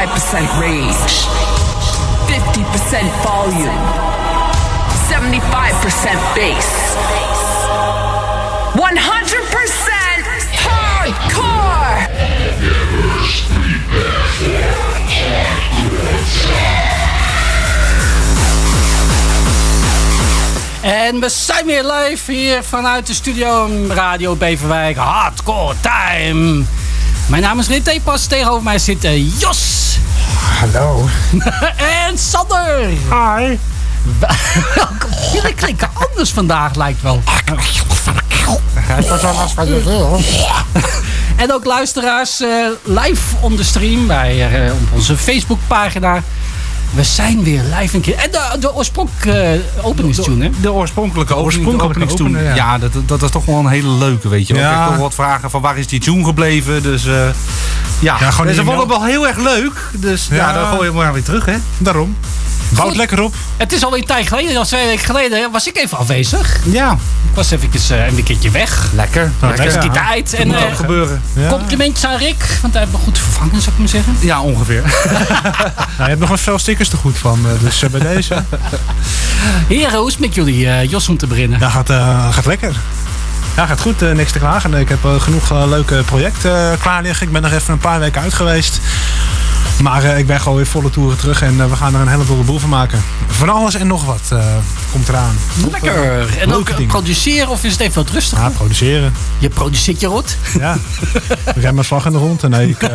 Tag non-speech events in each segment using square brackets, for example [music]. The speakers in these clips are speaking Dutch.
25% rage, 50% volume, 75% bass, 100% hardcore! En we zijn weer live hier vanuit de studio Radio Beverwijk. Hardcore time. Mijn naam is Rit Pas. Tegenover mij zit eh, Jos. Hallo. [laughs] en Sander. Hi. Jullie klinken anders vandaag, lijkt wel. Het was wel last van je wil. [laughs] En ook luisteraars eh, live on the stream bij, eh, op onze Facebookpagina. We zijn weer live een keer. En de, de oorspronkelijke uh, openingstune, hè? De oorspronkelijke, oorspronkelijke openingstune. ja, ja. dat, dat is toch wel een hele leuke, weet je. Ja. Ik heb toch wat vragen van waar is die tune gebleven. Dus eh, ja, Ja, gewoon dus ze die vonden het wel heel erg leuk. Dus ja, Ja. dan gooi je maar weer terug, hè. Daarom. Bouwt lekker op. Het is alweer een tijd geleden, al twee weken geleden, was ik even afwezig. Ja, Ik was eventjes, eh, een weekendje weg. lekker. Is lekker. Ja. tijd. En Moet ook gebeuren. Ja. complimentjes aan Rick, want hij heeft me goed vervangen, zou ik maar zeggen. Ja, ongeveer. Nou, je hebt nog wel veel stickers te goed van. eh, Dus eh, bij deze. [laughs] Heren, hoe is het met jullie, eh, Jos, om te beginnen? Ja, gaat, eh, gaat lekker. Ja, gaat goed. niks te klagen. Ik heb genoeg leuke projecten klaar liggen. Ik ben nog even een paar weken uit geweest. Maar ik ben gewoon weer volle toeren terug. En we gaan er een hele boel van maken. Van alles en nog wat komt eraan. Lekker. En ook dingen. produceren of is het even wat rustiger? Ja, produceren. Je produceert je rot. Ja. [laughs] ik heb mijn slag in de rond. En nee, ik... [laughs]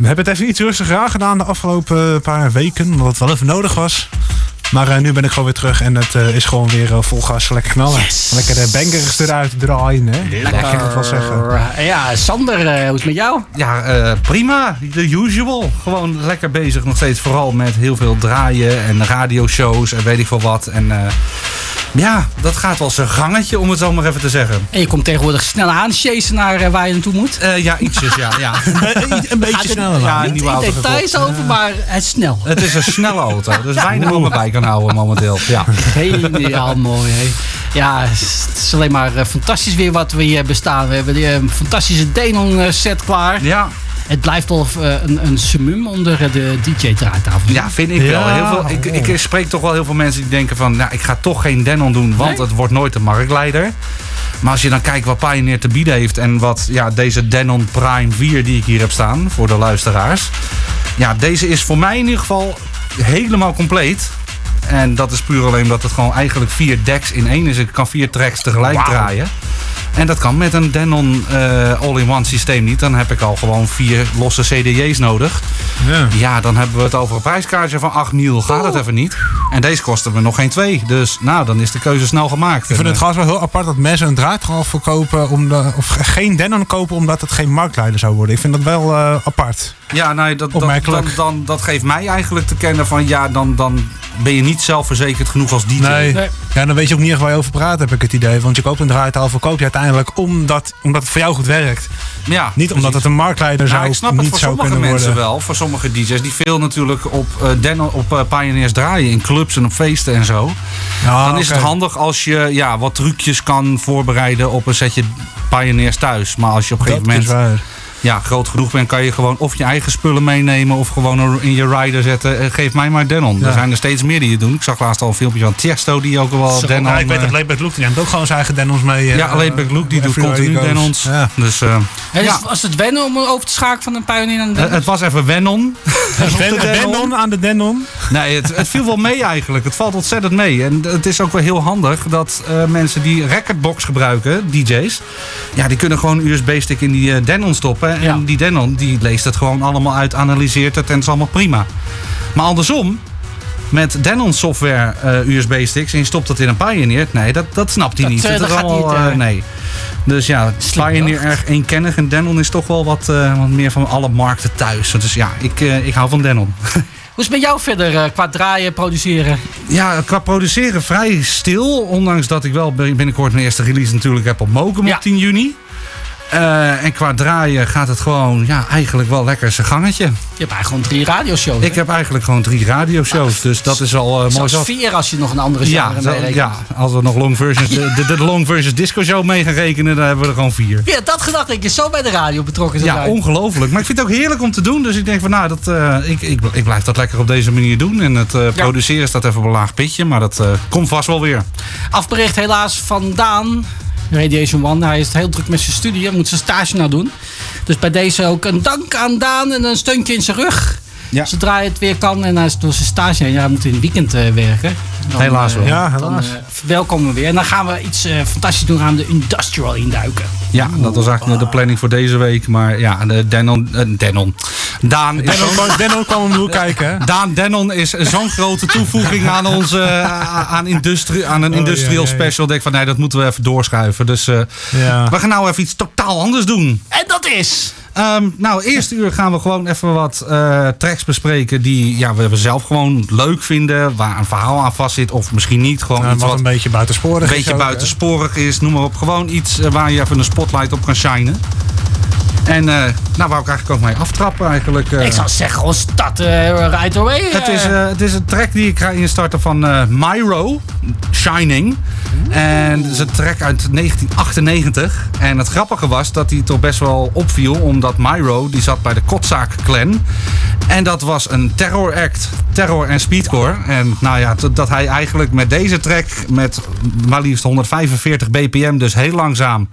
eh, We hebben het even iets rustiger aangedaan de afgelopen paar weken. Omdat het wel even nodig was. Maar eh, nu ben ik gewoon weer terug. En het eh, is gewoon weer eh, vol gas. Lekker knallen. Yes. Lekker de bangers eruit draaien. Hè? Lekker. moet ik wel zeggen. Ja, Sander, eh, hoe is het met jou? Ja, eh, prima. The usual. Gewoon lekker bezig nog steeds. Vooral met heel veel draaien en radioshows en weet ik veel wat. En eh, ja, dat gaat wel zijn gangetje, om het zo maar even te zeggen. En je komt tegenwoordig snel aan, chasen naar eh, waar je naartoe moet. Eh, ja, ietsjes, ja. ja. [laughs] een [laughs] beetje sneller. Ja, een Niet in details gekocht. over, maar het is snel. Het is een snelle auto, dus weinig om erbij kan houden momenteel. Ja. [laughs] Geniaal mooi, hè? Ja, het is alleen maar eh, fantastisch weer wat we hier bestaan. We hebben eh, fantastische Denon eh, set klaar. Ja, Het blijft wel eh, een, een summum onder de DJ-draaitafel. ja, vind ik wel. Heel veel, ik, ik spreek toch wel heel veel mensen die denken van... Nou, ik ga toch geen Denon doen, want Nee? het wordt nooit de marktleider. Maar als je dan kijkt wat Pioneer te bieden heeft... en wat ja, deze Denon Prime 4 die ik hier heb staan voor de luisteraars... Ja, deze is voor mij in ieder geval helemaal compleet. En dat is puur alleen omdat het gewoon eigenlijk vier decks in één is. Ik kan vier tracks tegelijk draaien. En dat kan met een Denon eh, all-in-one systeem niet. Dan heb ik al gewoon vier losse CDJ's nodig. Ja. Ja, dan hebben we het over een prijskaartje van 8 mil. Gaat het even niet. En deze kostte me nog geen twee. Dus nou, dan is de keuze snel gemaakt. Ik vind En, het trouwens wel heel apart dat mensen een draadgalf verkopen. Om de, of geen Denon kopen omdat het geen marktleider zou worden. Ik vind dat wel eh, apart. eh, ja, nou, dat, dat, dan, dan, dat geeft mij eigenlijk te kennen van... Ja, dan, dan ben je niet zelfverzekerd genoeg als DJ. Nee. Nee. Ja, dan weet je ook niet echt waar je over praat, heb ik het idee. Want je koopt een draaitafel, koop je uiteindelijk omdat, omdat het voor jou goed werkt. Ja, Niet omdat het een marktleider Nou, zou, ik snap het niet voor sommige mensen worden. wel. Voor sommige DJ's die veel natuurlijk op, eh Denon, op eh, Pioneers draaien. In clubs en op feesten en zo. Ja, dan is het handig als je ja, wat trucjes kan voorbereiden op een setje Pioneers thuis. Maar als je op een gegeven moment waar. Ja, groot genoeg bent, kan je gewoon of je eigen spullen meenemen of gewoon er in je rider zetten. Eh, geef mij maar Denon. Ja. Er zijn er steeds meer die het doen. Ik zag laatst al een filmpje van Tiesto die ook wel Zo, Denon... ja, ik weet eh, dat Layback Luke die neemt ook gewoon zijn eigen Denons mee. eh, ja, alleen bij Luke die doet continu goes. Denons. Ja. Dus eh, En ja, is, was het wennen om over te schakelen van een Pioneer naar een Eh, Denon? het was even Wenon. Den- Denon aan de Denon. Nee, het, het viel wel mee eigenlijk. Het valt ontzettend mee. En het is ook wel heel handig dat eh, mensen die recordbox gebruiken, DJ's, ja, die kunnen gewoon een USB-stick in die eh, Denon stoppen. En Ja. die Denon die leest het gewoon allemaal uit, analyseert het en het is allemaal prima. Maar andersom, met Denon software eh, USB-sticks en je stopt dat in een Pioneer, nee, dat, dat snapt hij Dat, niet. eh, Dat dat gaat allemaal, niet, eh, eh, nee. Dus ja, Slim Pioneer erg eenkennig en Denon is toch wel wat, eh, wat meer van alle markten thuis. Dus ja, ik, eh, ik hou van Denon. [laughs] Hoe is het met jou verder eh, qua draaien, produceren? Ja, qua produceren vrij stil. Ondanks dat ik wel binnenkort mijn eerste release natuurlijk heb op Mokum Ja. op 10 juni. Eh, en qua draaien gaat het gewoon ja, eigenlijk wel lekker zijn gangetje. Je hebt eigenlijk gewoon drie radioshows. Ik heb eigenlijk gewoon drie radioshows, dus dat is al eh, mooi zat. vier als je nog een andere Ja, genre mee rekent. ja, als we nog long versions, de, long versions disco show mee gaan rekenen, dan hebben we er gewoon vier. Had dat gedacht dat je zo bij de radio betrokken Ja, ongelooflijk. Maar ik vind het ook heerlijk om te doen. Dus ik denk van nou, dat, eh, ik, ik, ik blijf dat lekker op deze manier doen. En het produceren staat even op een laag pitje. Maar dat komt vast wel weer. Afbericht helaas van Daan. Radiation One. Hij is heel druk met zijn studie. Hij moet zijn stage nou doen. Dus bij deze ook een dank aan Daan en een steuntje in zijn rug. Ja. Zodra het weer kan en hij is door zijn stage heen. Ja, hij moet in het weekend eh, werken. Dan, Helaas eh, wel. Ja, Dan helaas. eh, verwelkomen we weer. En dan gaan we iets eh, fantastisch doen. Gaan we de industrial induiken. Ja, dat was eigenlijk de planning voor deze week. Maar ja, de Denon... eh, Denon. Daan is Denno zo'n- [laughs] kwam, om de hoek kijken. hè? Daan Denon is zo'n grote toevoeging aan onze eh, aan, industrie, aan een Oh, industrial ja, ja, ja. special. Ik denk van nee, dat moeten we even doorschuiven. Dus eh, Ja. we gaan nou even iets totaal anders doen. En dat is... Ehm, nou, eerste uur gaan we gewoon even wat eh, tracks bespreken die ja, we zelf gewoon leuk vinden. Waar een verhaal aan vast zit. Of misschien niet. Gewoon Nou, iets wat wat een beetje buitensporig een is beetje ook, hè? buitensporig is. Noem maar op. Gewoon iets eh, waar je even een spotlight op kan shinen. En eh nou wou ik eigenlijk ook mee aftrappen eigenlijk. eh. Ik zou zeggen, gewoon start eh, right away. Het is, het is een track die ik ga instarten van Myro, Shining. En het is een track uit 1998. En het grappige was dat hij toch best wel opviel, omdat Myro die zat bij de Kotzaak Clan. En dat was een terror act, terror en speedcore. En nou ja, dat hij eigenlijk met deze track, met maar liefst 145 bpm, dus heel langzaam,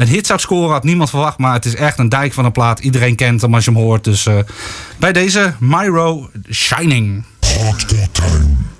een hit zou scoren, had niemand verwacht. Maar het is echt een dijk van een plaat. Iedereen kent hem als je hem hoort. Dus eh, bij deze Myro Shining. Time.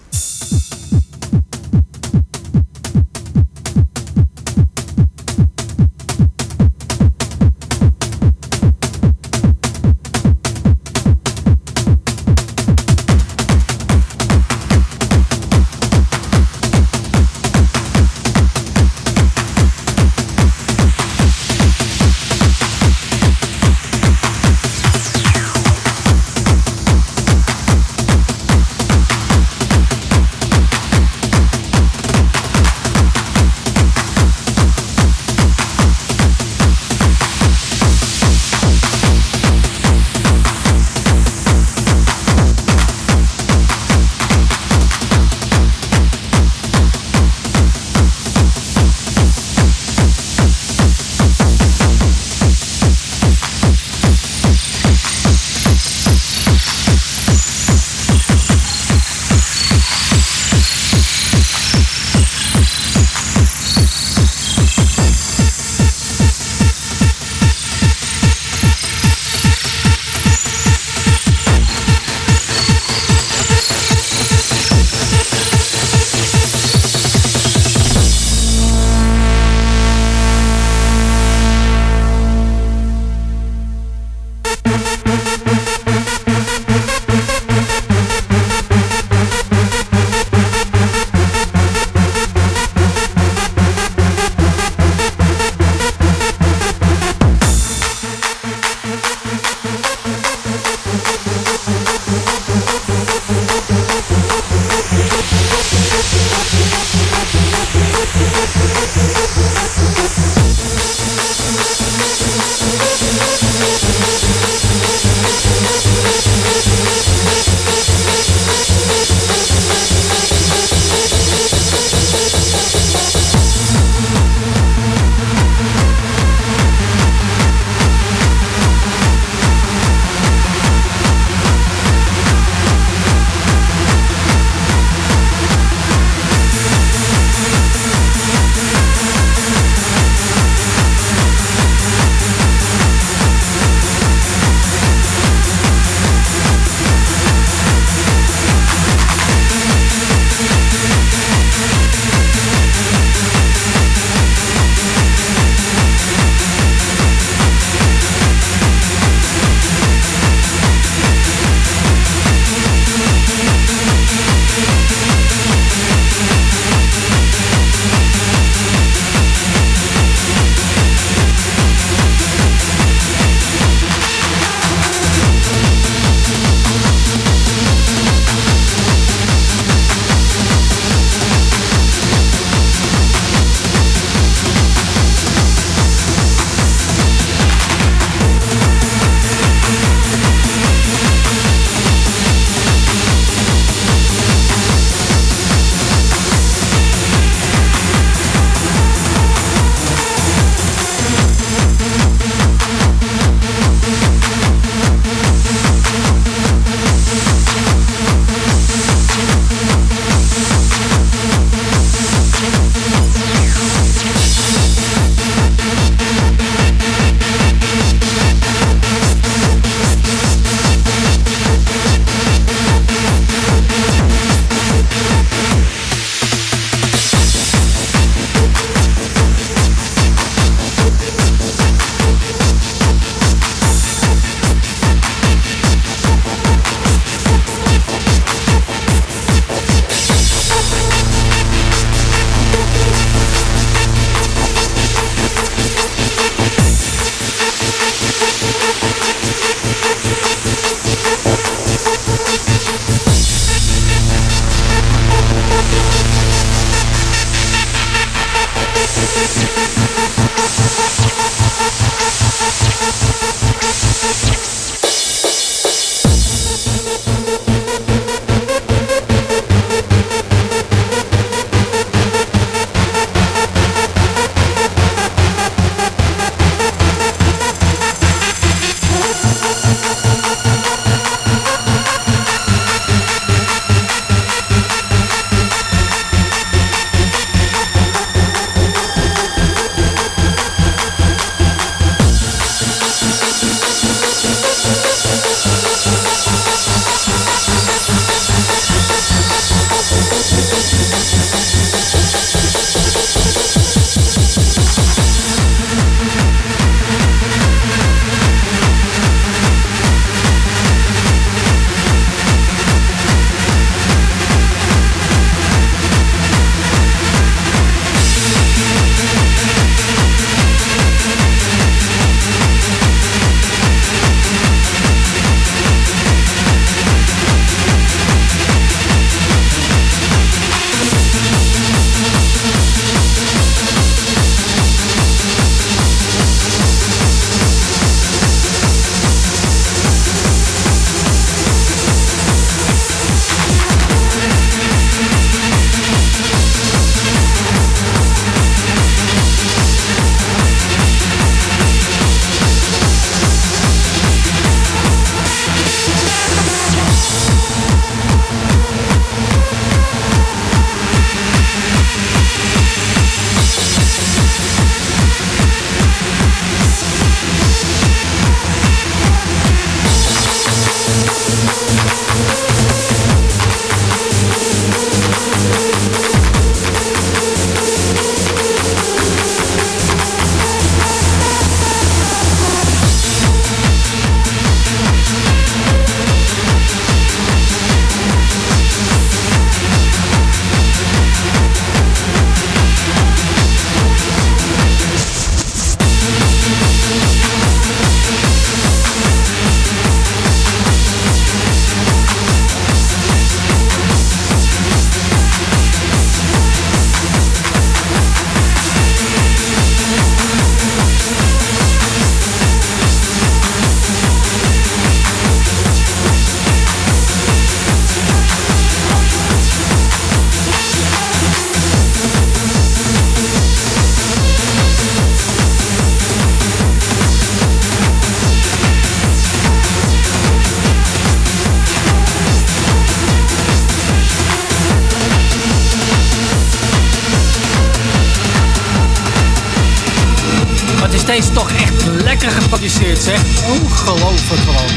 Deze toch echt lekker geproduceerd, zeg. Ongelooflijk gewoon.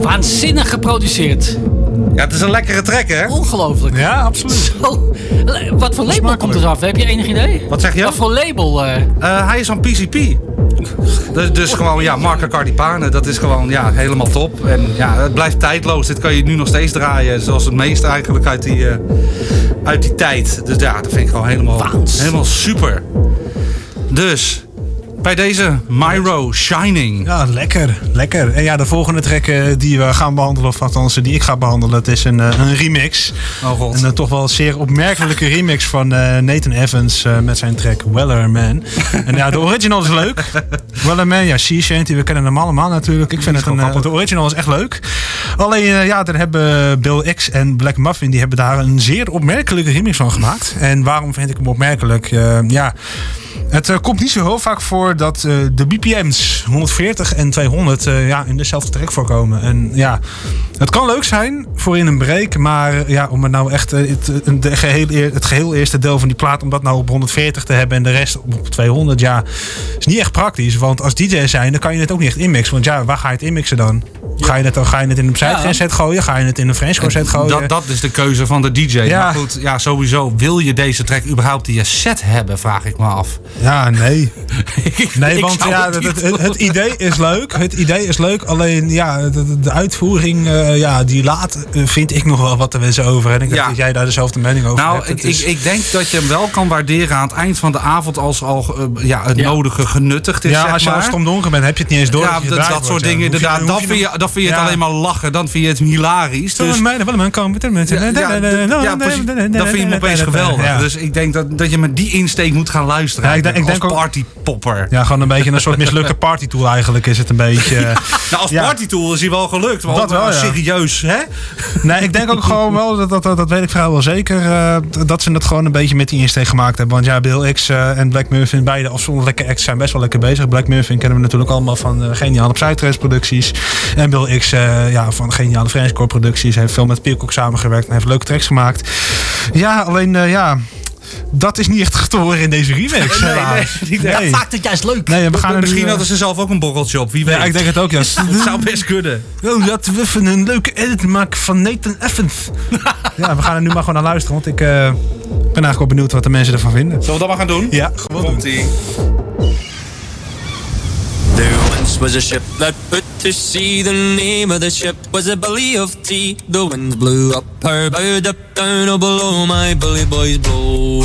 Waanzinnig geproduceerd. Ja, het is een lekkere track, hè? Ongelooflijk. Ja, absoluut. Zo, wat voor label komt er af? Heb je enig idee? Wat zeg je? Wat voor label? eh? Eh, hij is van PCP. Dus, dus gewoon, ja, Marco Cardipane, dat is gewoon ja, helemaal top. En ja, het blijft tijdloos. Dit kan je nu nog steeds draaien, zoals het meest eigenlijk uit die, eh, uit die tijd. Dus ja, dat vind ik gewoon helemaal, helemaal super. Dus, bij deze Myro Shining. Ja, lekker. Lekker. En ja, de volgende track eh, die we gaan behandelen, of althans die ik ga behandelen, het is een, eh, een remix. Oh god. Een eh, toch wel zeer opmerkelijke remix van eh, Nathan Evans eh, met zijn track Weller Man. [laughs] en ja, de original is leuk. Weller Man, ja, Sea Shanty, we kennen hem allemaal natuurlijk. Ik vind het een, eh, de original is echt leuk. Alleen, eh, ja, daar hebben Bill X en Black Muffin, die hebben daar een zeer opmerkelijke remix van gemaakt. En waarom vind ik hem opmerkelijk? Eh, ja, het eh, komt niet zo heel vaak voor dat eh, de BPM's 140 en 200 eh, ja, in dezelfde track voorkomen. En ja, het kan leuk zijn voor in een break, maar ja, om het nou echt het, de geheel, het geheel eerste deel van die plaat, om dat nou op 140 te hebben en de rest op 200, ja, is niet echt praktisch. Want als DJ zijn, dan kan je het ook niet echt inmixen. Want ja, waar ga je het inmixen dan? Ga je het, dan ga je het in een Psytrance set gooien? Ga je het in een French set gooien? Dat, dat is de keuze van de DJ. Ja. Maar goed, ja, sowieso wil je deze track überhaupt in je set hebben, vraag ik me af. Ja, nee. [laughs] Nee, want ja, het het, idee is leuk. Het idee is leuk. Alleen ja, de, de uitvoering, eh, ja, die laat, eh, vind ik nog wel wat te wensen over. En ik denk Ja. dat jij daar dezelfde mening over Nou, hebt. ik, is- ik, ik denk dat je hem wel kan waarderen aan het eind van de avond als al eh, ja, het Ja. nodige genuttigd is. ja, zeg als je maar. al stomdonker bent, heb je het niet eens door. ja, dat, soort dingen inderdaad. dan vind, je, dan vind je het alleen maar lachen. Dan vind je het hilarisch. Dus, ja, precies. dan vind je hem opeens geweldig. Dus ik denk dat, dat je met die insteek moet gaan luisteren. Ik denk- ik als denk ook- partypopper. Ja, gewoon een beetje een soort mislukte partytool eigenlijk is het een beetje. Nou, als Ja. partytool is hij wel gelukt. Maar Dat wel, ja. serieus, hè? Nee, ik denk ook gewoon wel, dat, dat, dat, weet ik vrijwel wel zeker, eh, dat ze het gewoon een beetje met die insteek gemaakt hebben. Want ja, Bill X eh, en Black Muffin, beide afzonderlijke acts, zijn best wel lekker bezig. Black Muffin kennen we natuurlijk allemaal van uh, Geniale Psytrance producties. En Bill X eh, ja, van Geniale Frenchcore producties. Heeft veel met Peacock samengewerkt en heeft leuke tracks gemaakt. Ja, alleen eh, ja, dat is niet echt te horen in deze remix. Nee, nee, nee. Maakt het juist leuk. Nee, we gaan Misschien nu, eh, hadden ze zelf ook een borreltje op. Wie weet. Ja, ik denk het ook, ja. [laughs] Het zou best kunnen. Oh, laten we even een leuke edit maken van Nathan Evans. [laughs] ja, we gaan er nu maar gewoon naar luisteren, want ik eh, ben eigenlijk wel benieuwd wat de mensen ervan vinden. Zullen we dat maar gaan doen? Ja, gewoon doen. Was a ship that put to sea. The name of the ship was a belly of tea. The winds blew up her bow, up down, oh below my bully boys blow.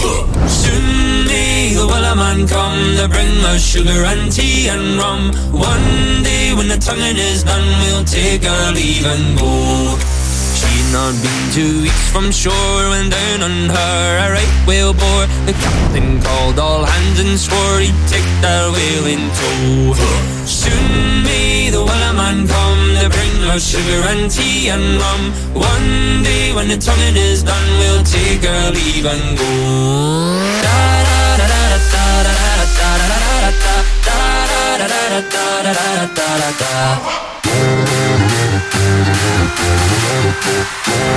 Soon may the wellerman come to bring us sugar and tea and rum. One day when the tonguing is done, we'll take our leave and go. Not been two weeks from shore when down on her a right whale bore. The captain called all hands and swore he'd take that whale in tow. Soon may the wellerman come to bring us sugar and tea and rum. One day when the tonguing is done, we'll take our leave and go. Da da da da da da da da da da da da da da da da da da da. Música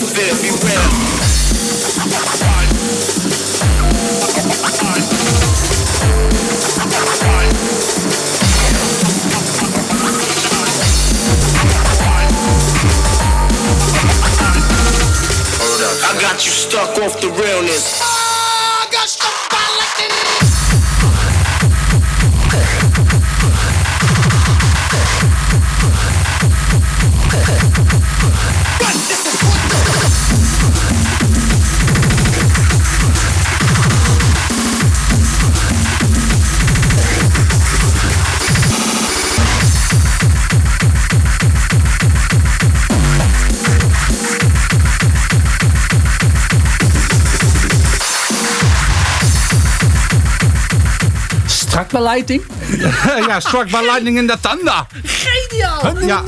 forfeit, beware. [laughs] Ja, Struck by Lightning in the Thunder. Geniaal. Ja,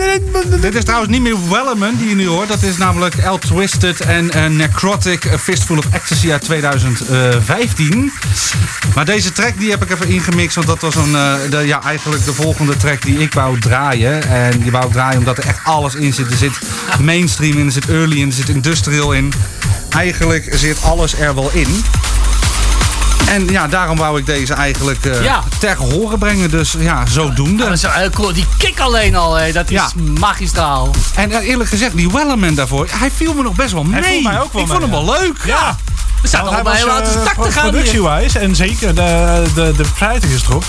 dit is trouwens niet meer Wellerman die je nu hoort. Dat is namelijk El Twisted en eh, Necrotic A Fistful of Ecstasy uit 2015. Maar deze track die heb ik even ingemixt. Want dat was een, eh, de, ja, eigenlijk de volgende track die ik wou draaien. En die wou ik draaien omdat er echt alles in zit. Er zit mainstream in, er zit early in, er zit industrial in. Eigenlijk zit alles er wel in. En ja, daarom wou ik deze eigenlijk eh Ja. ter horen brengen. Dus ja, zodoende. Dat is wel heel cool. Die kick alleen al, hé, dat is Ja. magistraal. En eh, eerlijk gezegd, die Wellerman daarvoor, hij viel me nog best wel mee. viel mij ook wel ik vond hem wel leuk. Ja. We staan Nou, allemaal hij heel was, uit de eh, tak te gaan. Productiewijs en zeker de, de, de prijs erop.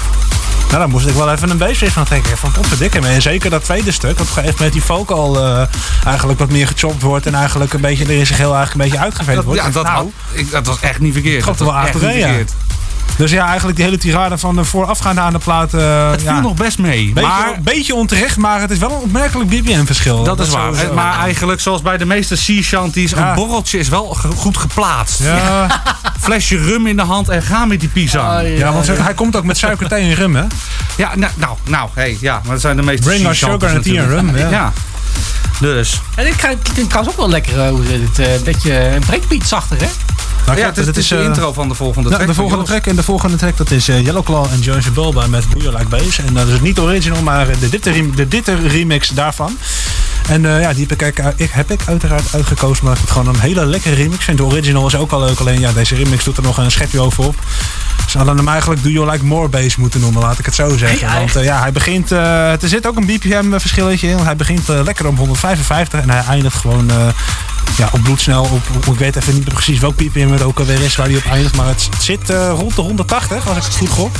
Nou, daar moest ik wel even een bassist van trekken. Van potverdikke me. En zeker dat tweede stuk, op een gegeven moment die vocal eh, eigenlijk wat meer gechopt wordt. En eigenlijk een beetje er in zijn geheel eigenlijk een beetje uitgeveegd Dat, wordt. ja, dat, nou, had- ik, dat was echt niet verkeerd. Dat wel was achtereen, niet ja. Dus ja, eigenlijk die hele tirade van de voorafgaande aan de plaat. eh Het viel ja, nog best mee. beetje, maar een beetje onterecht, maar het is wel een opmerkelijk BPM-verschil. dat is waar. sowieso. Maar eigenlijk, zoals bij de meeste sea shanties, Ja. een borreltje is wel ge- goed geplaatst. Ja, [laughs] Flesje rum in de hand en ga met die. Oh, ja, want hij komt ook met suiker, thee en rum, hè? Ja, nou, nou, nou hey, ja, maar dat zijn de meeste Bring sea us sugar and tea and natuurlijk. rum, ja. Ja. Dus, En dit klinkt trouwens ook wel lekker. eh, Hoe het? eh, Een beetje een breakbeat zachter, hè? Nou, Ja, het is, dat het is de eh, intro van de volgende Ja, track. de van volgende track. En de volgende track dat is eh, Yellowclaw en Jonesy Bulba met Do You Like Bass. En dat is niet original, maar de Ditter, de Ditter remix daarvan. En eh, ja, die heb ik, eigenlijk- ik, heb ik uiteraard uitgekozen, maar ik het gewoon een hele lekkere remix vind. De original is ook al leuk, alleen ja, deze remix doet er nog een schepje over op. Ze hadden hem eigenlijk Do You Like More Bass moeten noemen, laat ik het zo zeggen. Ja, Want eh, ja, hij begint, eh, er zit ook een BPM verschilletje in. Hij begint eh, lekker op 155 en hij eindigt gewoon... eh, ja, op bloedsnel. Op, op- ik weet even niet precies welk ppm het ook alweer is waar hij op eindigt. Maar het, het zit eh, rond de 180, als ik het goed gok.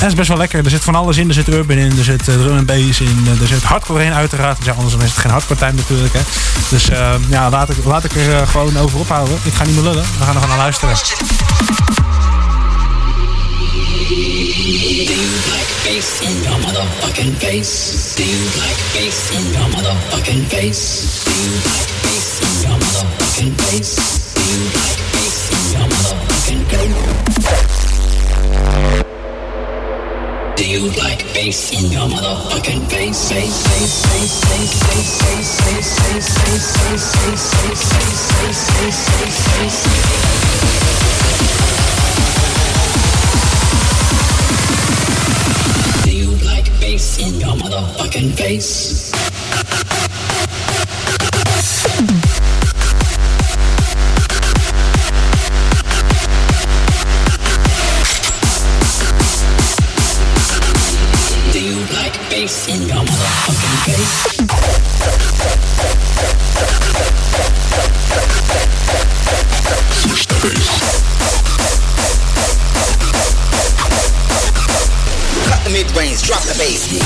En is best wel lekker. Er zit van alles in. Er zit urban in, er zit eh, drum en bass in. eh, er zit hardcore in uiteraard. Ja, anders is het geen hardcore time natuurlijk. Hè. Dus eh, ja, laat ik, laat ik er gewoon over ophouden. Ik ga niet meer lullen. We gaan er gewoon naar luisteren. Do you like bass in your motherfucking face? Face, face, face, face, face, face, face, face, face, face, face, face, face, face, face, face, face. Do you like bass in your motherfucking face? Mid range, drop the bass.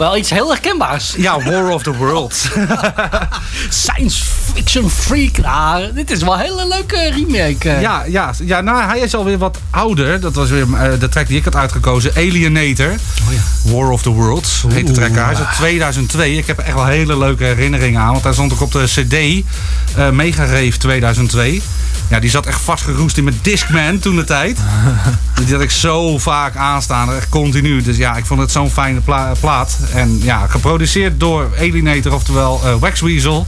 Wel iets heel herkenbaars. Ja, War of the Worlds. [laughs] Science fiction freak. Nou, dit is wel een hele leuke remake. eh. Ja, ja, ja nou, hij is alweer wat ouder. Dat was weer eh, de track die ik had uitgekozen. Alienator. War of the Worlds heet de track. Hij is uit 2002. Ik heb er echt wel hele leuke herinneringen aan. Want hij stond ook op de CD. eh Mega Rave 2002. Ja, die zat echt vastgeroest in mijn Discman toen de tijd. [laughs] Die had ik zo vaak aanstaan. Echt continu. Dus ja, ik vond het zo'n fijne pla- plaat. En ja, geproduceerd door Alienator. Oftewel eh, Wax Weasel.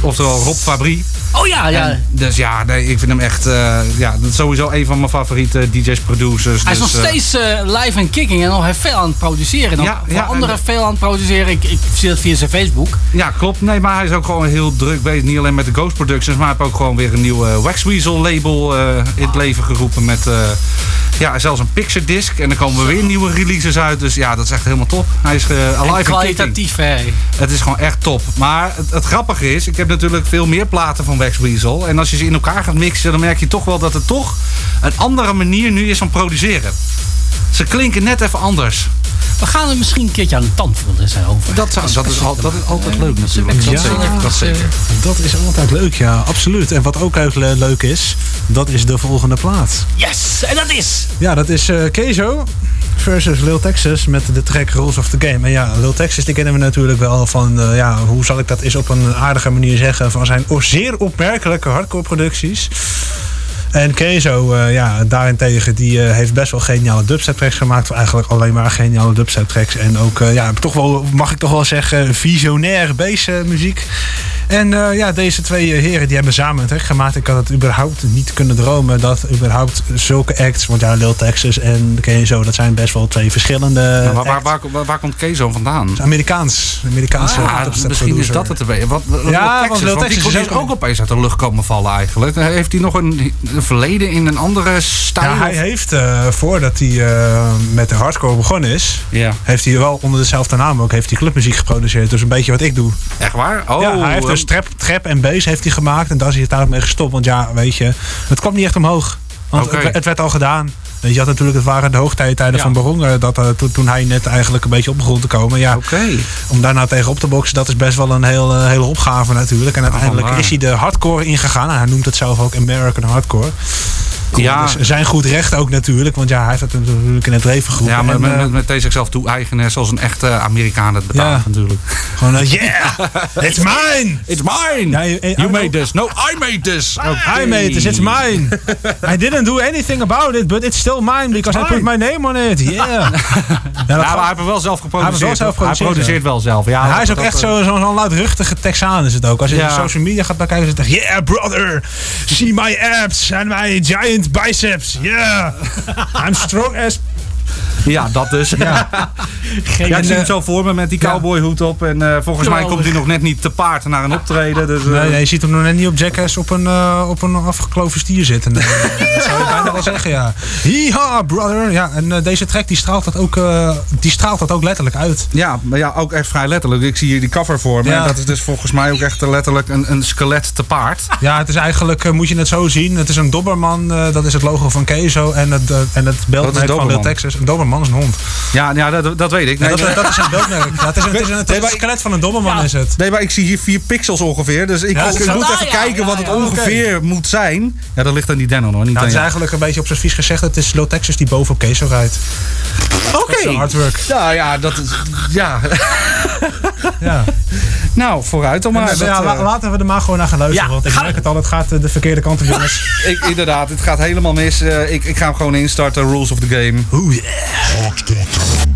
Oftewel Rob Fabry. Oh ja, ja. En dus ja, nee, ik vind hem echt eh, ja, sowieso een van mijn favoriete DJ's, producers. Hij is dus, nog eh, steeds live en kicking en nog heel veel aan het produceren. Ja, voor ja, en anderen de- veel aan het produceren. Ik, ik zie dat via zijn Facebook. Ja, klopt. Nee, maar hij is ook gewoon heel druk bezig. Niet alleen met de Ghost Productions, maar hij heeft ook gewoon weer een nieuw eh, Wax Weasel label in het leven geroepen. Met ja, zelfs een picture disc. En er komen weer nieuwe releases uit. Dus ja, dat is echt helemaal top. Hij is En alive kicking. kwalitatief, hè. Het is gewoon echt top. Maar het, het grappige is, ik heb natuurlijk veel meer platen van Wax Weasel. En als je ze in elkaar gaat mixen, dan merk je toch wel dat het toch een andere manier nu is van produceren. Ze klinken net even anders. We gaan er misschien een keertje aan de tand voelen zijn over. Dat, zou, dat, is, al, dat is altijd leuk natuurlijk. Dat zeker. Dat zeker. Dat is altijd leuk, ja, absoluut. En wat ook leuk is, dat is de volgende plaat. Yes! En dat is... Ja, dat is eh Kezo versus Lil Texas met de track Rules of the Game. En ja, Lil Texas die kennen we natuurlijk wel van, eh, ja, hoe zal ik dat eens op een aardige manier zeggen, van zijn zeer opmerkelijke hardcore producties. En Kezo, eh, ja, daarentegen, die eh, heeft best wel geniale dubstep tracks gemaakt. Eigenlijk alleen maar geniale dubstep tracks. En ook, eh, ja, toch wel, mag ik toch wel zeggen, visionair bassmuziek. En eh, ja, deze twee heren die hebben samen een track gemaakt. Ik had het überhaupt niet kunnen dromen dat überhaupt zulke acts... Want ja, Lil Texas en Kezo, dat zijn best wel twee verschillende Maar waar, waar, waar, waar, waar komt Kezo vandaan? Amerikaans. Amerikaanse Ah, misschien is dat het erbij. Wat, Lil Ja, Texas, want Lil want die Texas is dus ook ook opeens uit de lucht komen vallen eigenlijk. Heeft hij nog een verleden in een andere stijl? Ja, hij heeft, eh, voordat hij eh, met de hardcore begonnen is... Ja. heeft hij wel onder dezelfde naam ook heeft hij clubmuziek geproduceerd. Dus een beetje wat ik doe. Echt waar? Oh, ja, hij heeft dus trap, trap en bass heeft hij gemaakt. En daar is hij het daarmee gestopt. Want ja, weet je, het kwam niet echt omhoog. Want het werd al gedaan. Weet je, had natuurlijk, het waren de hoogtijden Ja. van Baron. eh, Dat, eh, toen, toen hij net eigenlijk een beetje op begon te komen. Ja, Oké. om daar nou tegen op te boksen, dat is best wel een heel, eh, hele opgave natuurlijk. En uiteindelijk is hij de hardcore ingegaan. En hij noemt het zelf ook American Hardcore. Ja, Dus zijn goed recht ook natuurlijk. Want ja, hij heeft het natuurlijk in het leven ja maar met, eh, met, met deze zichzelf toe-eigenen zoals een echte Amerikaan het betaalt Ja. natuurlijk. Gewoon, eh, yeah, [laughs] it's mine! It's mine! Ja, je- you made this. No, I made this. I made this, it's mine. [laughs] I didn't do anything about it, but it's still mine because I put my name on it. Yeah. [laughs] Ja, Ja, maar hij heeft wel zelf geproduceerd. Hij wel zelf Hij geproduceerd, produceert wel zelf. Ja, hij is ook echt zo'n zo, zo'n luidruchtige Texaan is het ook. Als je op social media gaat bekijken, is het echt... Yeah, brother! See my abs and my giant biceps. Yeah! I'm strong as... Ja, dat dus. Ja, [laughs] Geen, ja ik zie eh, hem zo voor me met die cowboyhoed op. En eh, volgens mij komt hij nog net niet te paard naar een optreden. Dus, eh, Nee, nee, je ziet hem nog net niet op Jackass op een, op een afgekloven stier zitten. [laughs] Dat zou je bijna wel zeggen, ja. Yeehaw, brother! Ja, en deze track die straalt, dat ook, die straalt dat ook letterlijk uit. Ja, maar ja, ook echt vrij letterlijk. Ik zie hier die cover voor me. Ja. Dat is dus volgens mij ook echt letterlijk een, een skelet te paard. Ja, het is eigenlijk, moet je het zo zien. Het is een dobberman, dat is het logo van Kezo. En het, en het beeldmerk van Doberman? Texas. Een dobberman is een hond. Ja, ja dat, dat weet ik. Nee, dat, nee, dat is een beeldmerk. Ja, het is een, het is een, het is een skelet van een dobberman is het. nee, maar ik zie hier vier pixels ongeveer. Dus ik moet even ja, kijken ja, wat het ongeveer moet zijn. Ja, dat ligt aan die Denon hoor. Niet aan het is eigenlijk een beetje op zijn vies gezegd. Het is Lil Texas die boven op Kezo rijdt. Oké. Dat is de artwork. Ja, ja, dat is. Ja. Ja. nou, vooruit dan maar. Dus, Dat, ja, la- eh, laten we er maar gewoon naar gaan luisteren. Ja, want ik merk het al, het gaat eh, de verkeerde kant op, jongens. ik, inderdaad, het gaat helemaal mis. Eh, ik, ik ga hem gewoon instarten. Rules of the game. Oeh, yeah.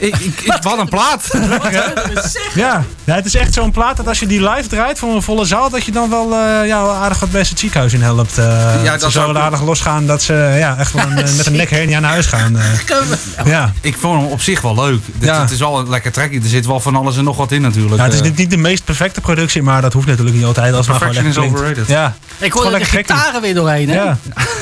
Ik, ik, ik, wat een plaat. [laughs] Ja. ja, het is echt zo'n plaat dat als je die live draait voor een volle zaal, dat je dan wel, eh, ja, wel aardig wat best het ziekenhuis in helpt. eh Ja, dat ze ik- aardig losgaan dat ze ja, echt wel een, eh, met een [laughs] nekhernia naar huis gaan. eh. ja. Ik vond hem op zich wel leuk. Dit- Ja. Het is wel een lekker trekje. Er zit wel van alles en nog wat in natuurlijk. Ja, het is Eh, niet, de meest perfecte productie, maar dat hoeft natuurlijk niet altijd. Als het maar gewoon is klinkt. overrated. Ja. Ik hoorde de gitaren weer doorheen, hè? Ja.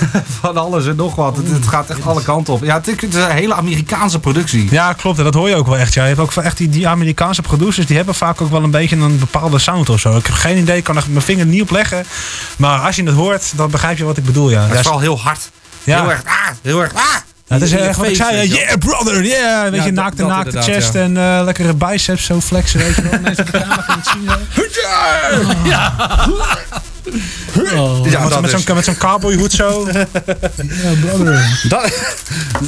[laughs] van alles en nog wat. Het, het gaat echt alle kanten op. Ja, het is het is een hele Amerikaanse productie. Ja, klopt. En dat hoor je ook wel echt. Ja. Je hebt ook echt die, die Amerikaanse producers, die hebben vaak ook wel een beetje een bepaalde sound of zo. Ik heb geen idee, ik kan er mijn vinger niet op leggen. Maar als je het hoort, dan begrijp je wat ik bedoel. Ja, Het Ja, is vooral heel hard. Ja. Heel erg. Ah, heel erg. Ah. Ja, het is echt wat ik zei. ja. Yeah, brother, yeah. Weet Ja, je, dat- naakte, dat naakte chest ja. en eh, lekkere biceps zo flexen, weet je wel. Mensen op de camera gaan het zien. hè. [laughs] Oh. Ja, met is- zo'n zo'n cowboyhoed zo. [laughs] Ja, brother. Dat,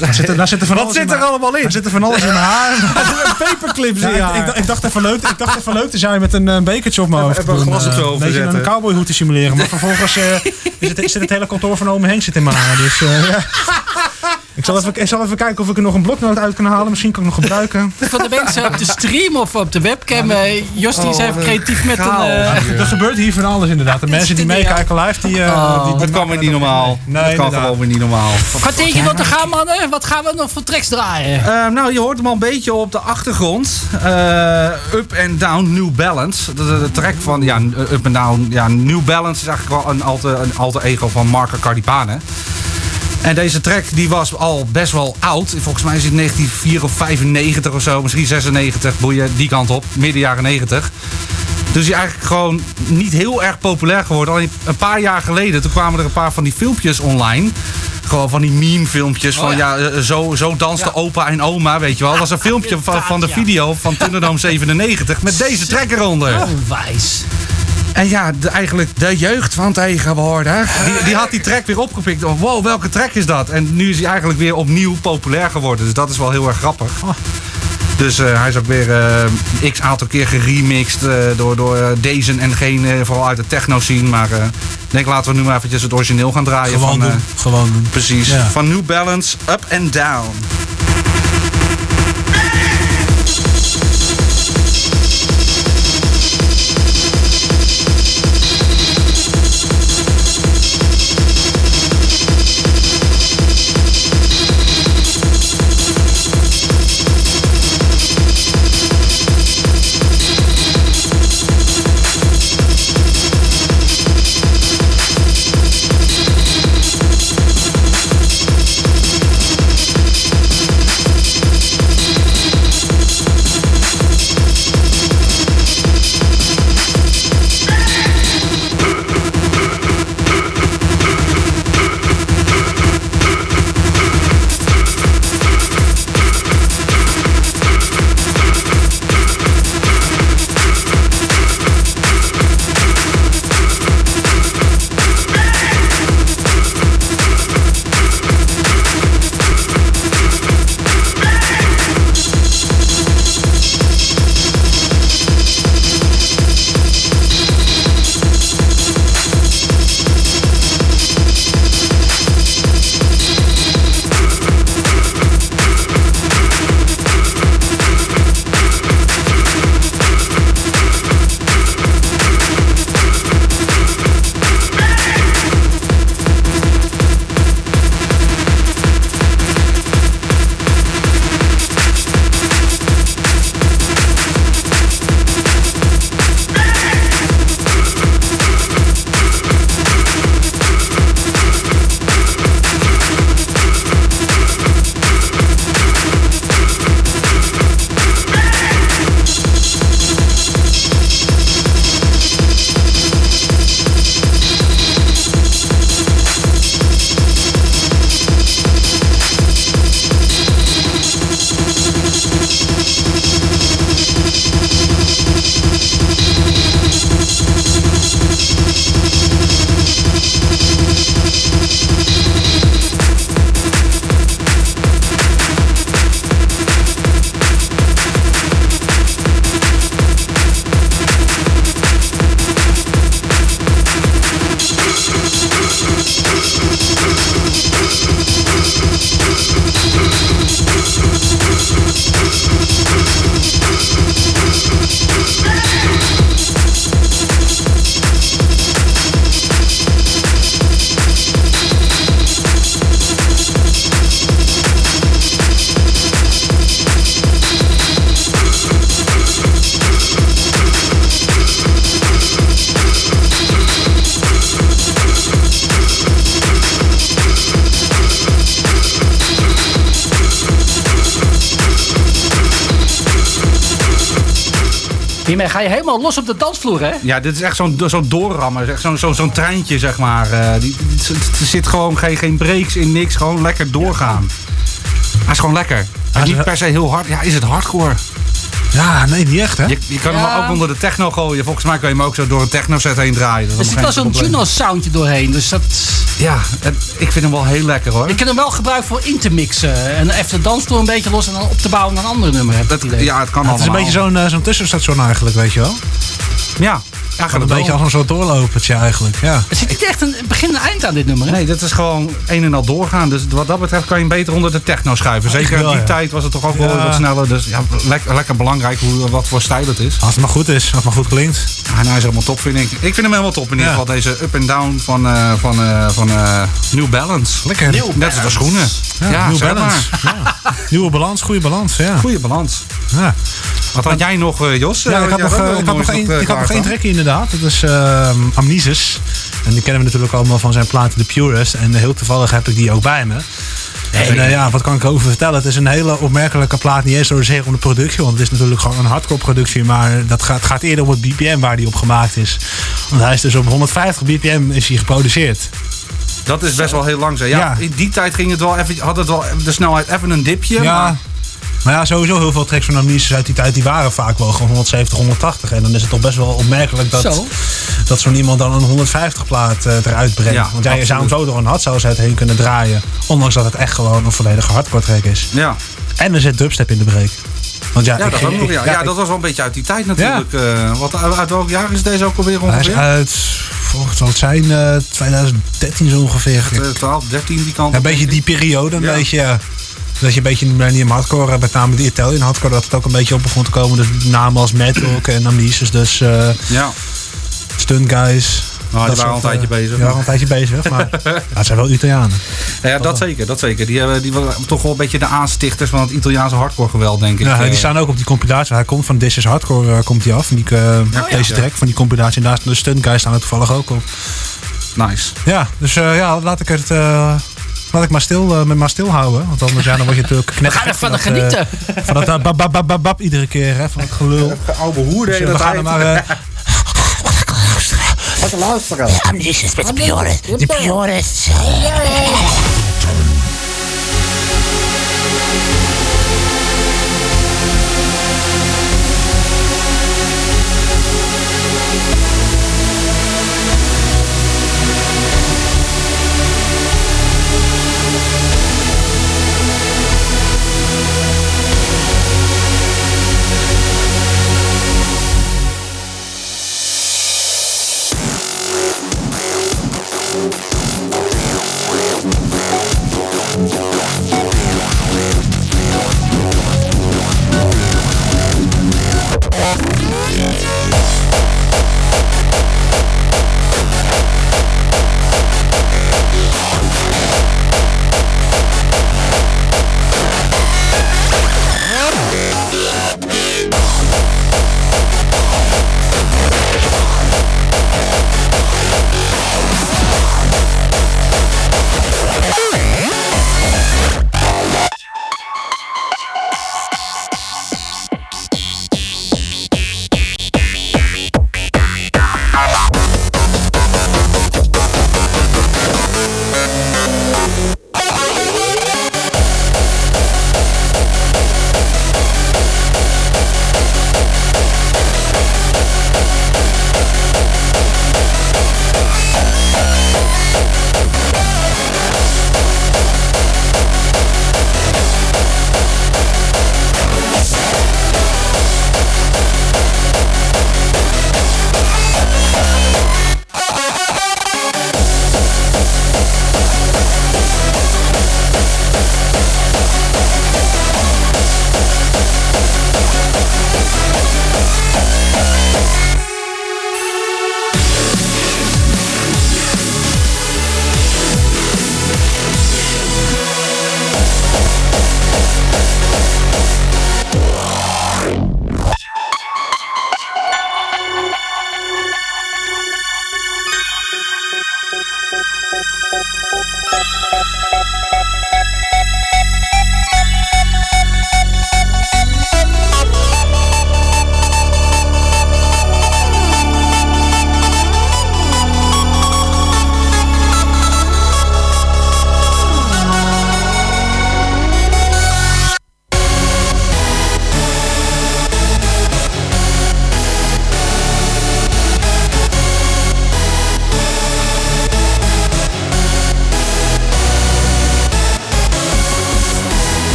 Daar zit er, daar zit er van wat alles zit er allemaal in? Er zit er van alles in mijn haar. [laughs] Paperclips Ja, in ik, ja. ik, dacht- ik dacht even leuk, ik dacht even leuk te zijn met een eh, bekertje op mijn hoofd. Even een Doen, glas op eh, zo over Een beetje zetten. een cowboyhoed te simuleren. Maar [laughs] vervolgens eh, is het, zit het hele kantoor van Ome Henk zit in mijn haar. Dus eh, ja. Ik zal, even, ik zal even kijken of ik er nog een bloknoot uit kan halen. Misschien kan ik nog gebruiken. [laughs] Voor de mensen op de stream of op de webcam. Jostie is Oh, even wat creatief met een... eh, Er gebeurt hier van alles inderdaad. De mensen die meekijken live, die... eh, Oh. die, die Dat kan weer niet normaal. Nee, dat kan gewoon weer niet normaal. Kwartiertje nog te gaan, mannen. Wat gaan we nog voor tracks draaien? Nou, je hoort hem al een beetje op de achtergrond. Eh, up and Down New Balance. De, de, de track van ja, Up and Down. Ja, New Balance is eigenlijk wel een alter, een alter ego van Marco Cardipane. En deze track die was al best wel oud. Volgens mij is het 1994 of 95 of zo. Misschien 96. Boeien, die kant op. Midden jaren 90. Dus die eigenlijk gewoon niet heel erg populair geworden. Alleen een paar jaar geleden, toen kwamen er een paar van die filmpjes online. Gewoon van die meme filmpjes van ja, eh, zo, zo danste opa en oma, weet je wel. Dat was een [laughs] filmpje van, van de video van Thunderdome 97 met deze track eronder. Oh, wijs. En ja, de, eigenlijk de jeugd van tegenwoordig. Die, die had die track weer opgepikt. Oh, wow, welke track is dat? En nu is hij eigenlijk weer opnieuw populair geworden. Dus dat is wel heel erg grappig. Dus eh, hij is ook weer eh, x aantal keer geremixed eh, door, door deze en geen, vooral uit de techno scene. Maar ik denk laten we nu maar eventjes het origineel gaan draaien. Gewoon van, doen. Gewoon doen. precies. Ja. Van New Balance, Up and Down. Ga je helemaal los op de dansvloer, hè? Ja, dit is echt zo'n zo'n doorrammer. Zo'n zo'n zo'n treintje, zeg maar. Eh, die, er zit gewoon geen, geen breaks in, niks. Gewoon lekker doorgaan. Hij is gewoon lekker. Hij is is- niet per se heel hard. Ja, is het hardcore? Ja, nee, niet echt hè. Je, je kan Ja. hem ook onder de techno gooien. Volgens mij kan je hem ook zo door een techno set heen draaien. Dat Er is zit wel zo'n. Juno-soundje doorheen. Dus dat... Ja, ik vind hem wel heel lekker hoor. Je kunt hem wel gebruiken voor in te mixen. En even de dansvloer een beetje los en dan op te bouwen naar een ander nummer. Heb ik Dat, het idee. ja, het kan Het is een allemaal. beetje zo'n eh, zo'n tussenstation eigenlijk, weet je wel. Ja, ja Gaat een beetje als een soort doorlopertje eigenlijk, ja. Er zit niet echt een begin en eind aan dit nummer. Hè? Nee, dat is gewoon een en al doorgaan. Dus wat dat betreft kan je hem beter onder de techno schuiven. Zeker in die ja. tijd was het toch ook wel Ja. wat sneller. Dus ja, lekker, lekker belangrijk hoe, wat voor stijl het is. Als het maar goed is, als het maar goed klinkt. Ja, en hij is helemaal top, vind ik. Ik vind hem helemaal top in ieder Ja. geval. Deze up and down van, eh, van, eh, van eh, New Balance. Lekker. Net als de schoenen. Ja, Ja, New zeg Balance. maar. Ja. Nieuwe balans, goede balans, ja. Goeie balans. ja. Wat had jij nog, eh, Jos? Ja, ik had nog, ik had nog één ik had nog klaar één staan. trekje inderdaad. Dat is ehm Amnesis. En die kennen we natuurlijk allemaal van zijn platen The Purest. En heel toevallig heb ik die ook bij me. En eh, ja, wat kan ik erover vertellen? Het is een hele opmerkelijke plaat. Niet eens zozeer om de productie. Want het is natuurlijk gewoon een hardcore productie. Maar dat gaat, gaat eerder om het BPM waar die op gemaakt is. Want hij is dus op 150 BPM is hij geproduceerd. Dat is best wel heel langzaam. Ja, Ja. In die tijd ging het wel even, had het wel de snelheid even een dipje. Ja. Maar Maar ja, sowieso heel veel tracks van Amnesis uit die tijd, die waren vaak wel gewoon 170, 180. En dan is het toch best wel opmerkelijk dat, Zo. dat zo'n iemand dan een 150 plaat eh, eruit brengt. Ja, Want ja, je zou hem zo door een hardstyle set heen kunnen draaien. Ondanks dat het echt gewoon een volledige hardcore track is. ja. En er zit dubstep in de break. Want ja, Ja, ik dat, ging- ook nog, ik- ja. ja, ja, ik- dat was wel een beetje uit die tijd natuurlijk. Eh, wat, uit, uit welk jaar is deze ook alweer Hij is ongeveer? uit, volgens het zijn, eh 2013 zo ongeveer. Eh, 12, 13 die kant. een beetje die periode, een Ja. beetje. Dat je een beetje in millennium hardcore, eh, met name de Italian hardcore, dat het ook een beetje op begon te komen. Dus namen als Mad Dog en Amnesis, dus eh Ja. Stunt Guys. Nou, die dat waren al een tijdje eh, bezig. Die waren al een tijdje bezig, maar [laughs] ja, het zijn wel Italianen. Ja, dat zeker, dat zeker. Die hebben die waren toch wel een beetje de aanstichters van het Italiaanse hardcore geweld, denk ik. Ja, Eh, die staan ook op die compilatie. Hij komt van This is Hardcore, eh, komt hij af. En die, eh, deze ja. track van die compilatie. En daar staan de Stunt Guys staan er toevallig ook op. Nice. Ja, dus eh, ja, laat ik het... eh, Laat ik maar stil, eh, met maar stil houden. Want anders ja, dan word je natuurlijk We net gaan ervan genieten. van dat eh, bab, bab, bab, bab, bab iedere keer, hè, van het gelul. Oude hoer Dus, eh, we gaan er maar... eh, [laughs] Amnesis met de Purist. De Purist.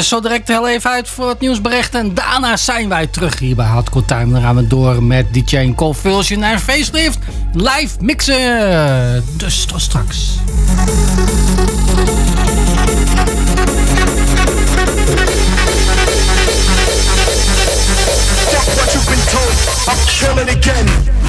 Er zo direct heel even uit voor het nieuwsbericht. En daarna zijn wij terug hier bij Hardcore Time. Dan gaan we door met DJ Convulsion en Facelift. Live mixen. Dus tot straks. Fuck what you've been told. I'll kill it again.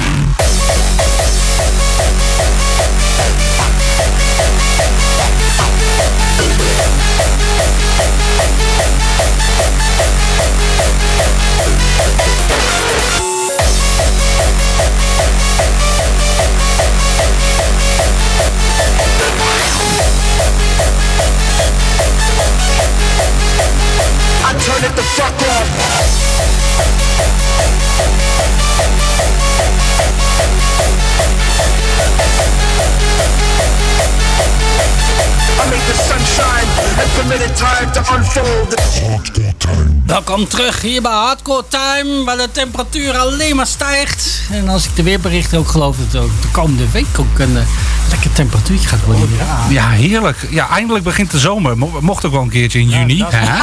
Welkom terug hier bij Hardcore Time, waar de temperatuur alleen maar stijgt. En als ik de weerberichten ook geloof, dat het ook de komende week ook een uh, lekker temperatuurtje gaat worden. Ja, heerlijk. Ja, eindelijk begint de zomer. Mo- Mocht ook wel een keertje in juni. dat is hè?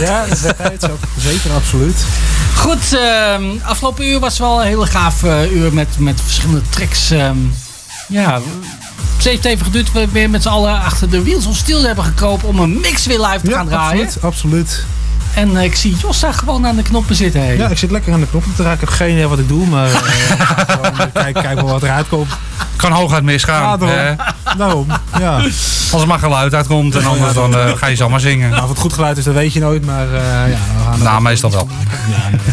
[laughs] Ja, dat is de tijd ook. Zeker, absoluut. Goed, ehm, afgelopen uur was wel een hele gaaf eh, uur met, met verschillende tracks. ehm. ja, het heeft even geduurd dat we weer met z'n allen achter de Wheels of Steel hebben gekropen om een mix weer live te Ja, gaan draaien. absoluut. absoluut. En eh, ik zie Jos daar gewoon aan de knoppen zitten. Ja, ik zit lekker aan de knoppen te raken. Ik heb geen idee wat ik doe, maar eh, [laughs] ik ga gewoon, eh, kijk, kijk wel wat eruit komt. Kan hooguit misgaan. Ja, daarom. hè? Daarom, ja. Als er maar geluid uitkomt, en dan, dan eh, ga je zo maar zingen. Nou, of het goed geluid is, dat weet je nooit, maar eh, ja, we gaan Nou, meestal wel.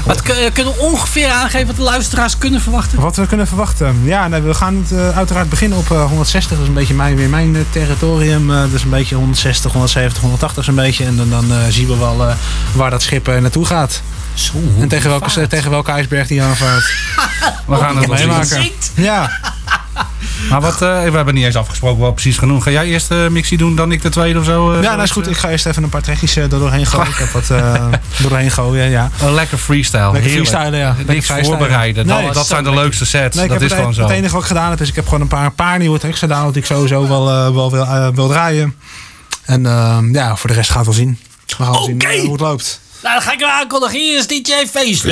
Wat kun- eh, kunnen we ongeveer aangeven wat de luisteraars kunnen verwachten? Wat we kunnen verwachten. Ja, nee, we gaan het uiteraard beginnen op eh, 160. Dat is een beetje mijn, weer mijn territorium. Eh, dus een beetje 160, 170, 180 is een beetje. En dan, dan eh, zien we wel eh, waar dat schip eh, naartoe gaat. Zo, En tegen welke, tegen welke ijsberg die aanvaart. [laughs] We gaan het meemaken. Ja, [laughs] Maar wat, eh, we hebben niet eens afgesproken wat precies genoemd. Ga jij eerst de mixie doen, dan ik de tweede of zo? eh, ja nou is goed. Ik ga eerst even een paar trekjes eh, er doorheen gooien. Ik heb wat eh, [laughs] doorheen gooien, ja. Een lekker freestyle. Lekker freestylen, ja. Niks voorbereiden. Nee, dat, dat zijn de leukste sets. Nee, dat is gewoon e- zo. het enige wat ik gedaan heb, is ik heb gewoon een paar, paar nieuwe tracks gedaan. Dat ik sowieso wel, eh, wel wil, eh, wil draaien. En eh, ja, voor de rest gaat het wel zien. We gaan wel zien Oké. eh, hoe het loopt. Nou, dan ga ik hem aankondigen. Hier is DJ Facelift.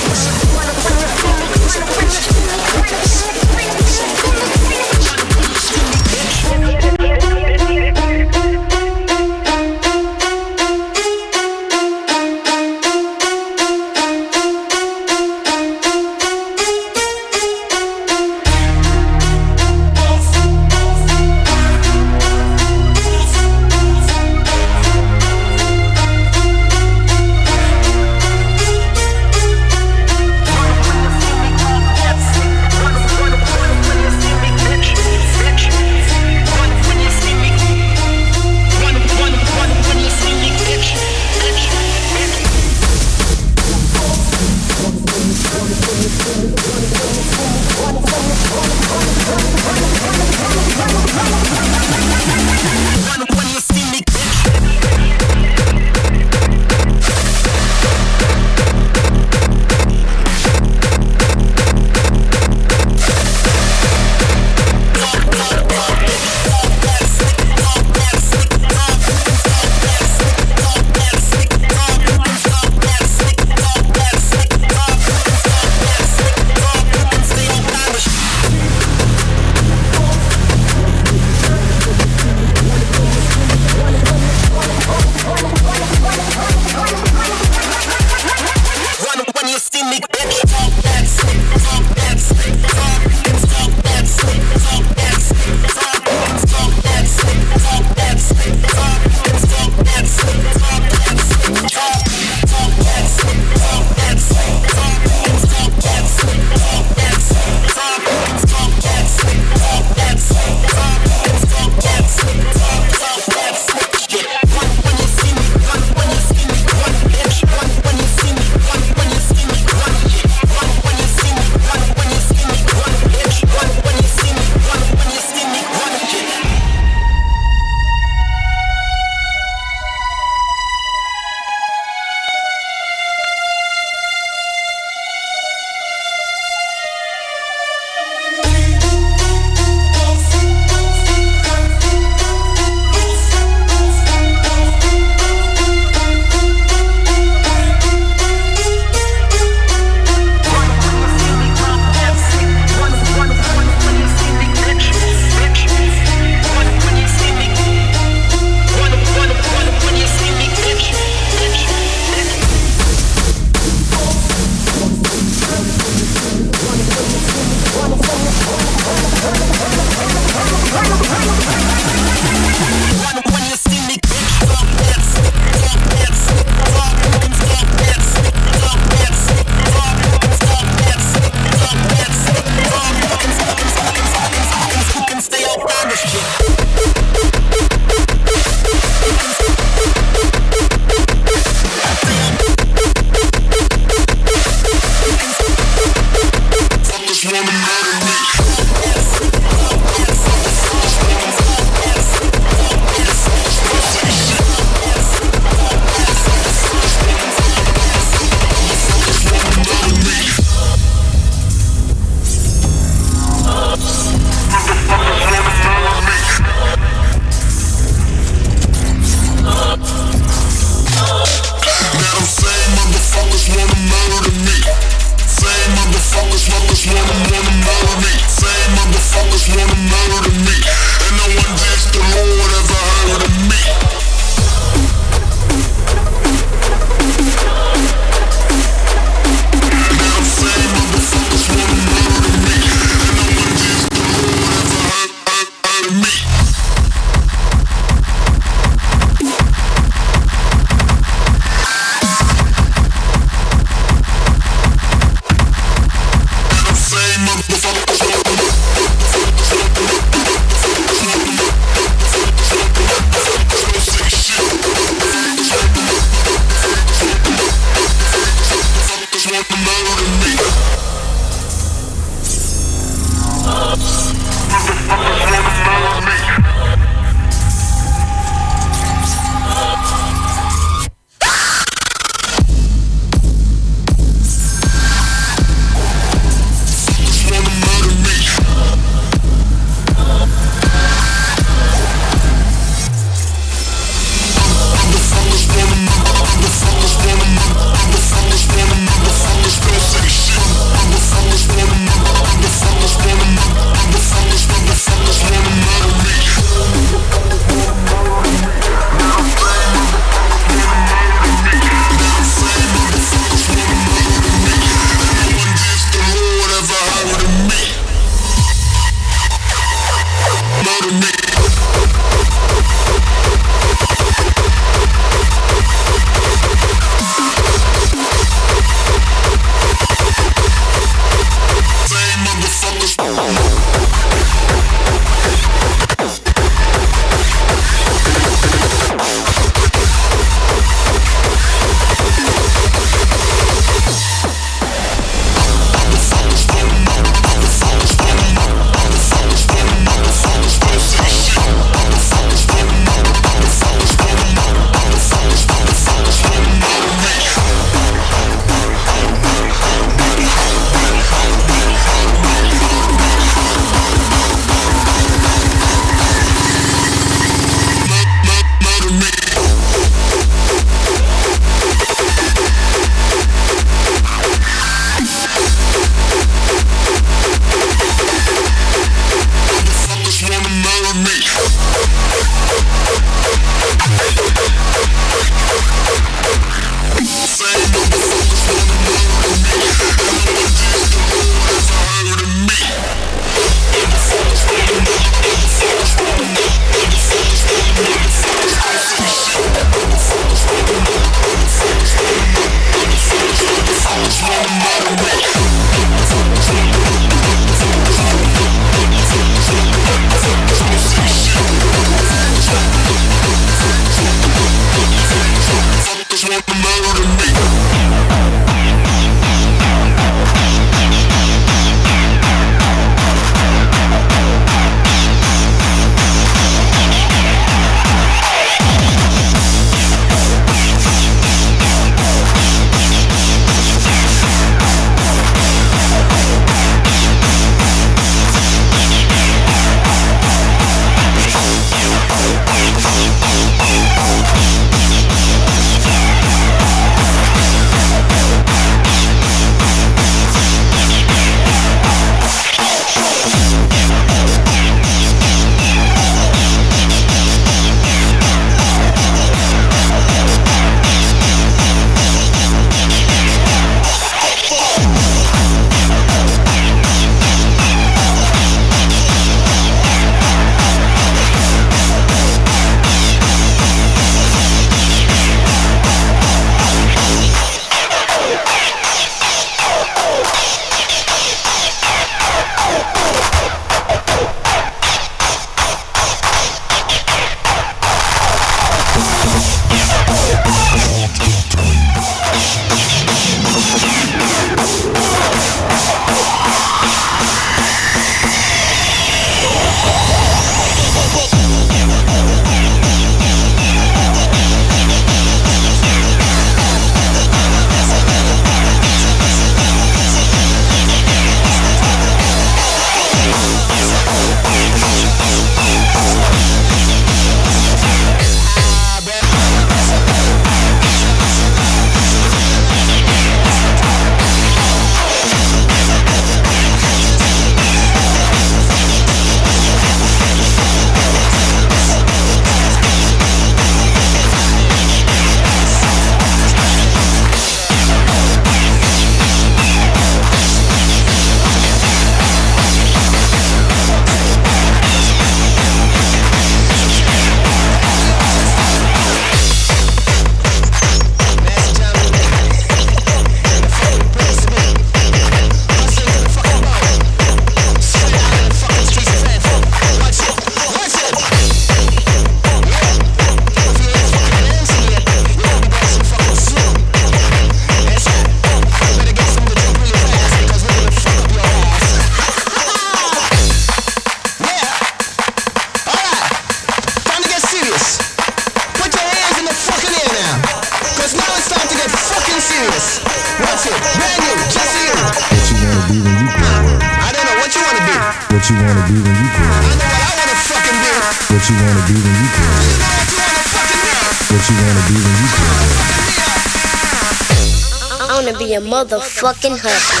Motherfucking hustler.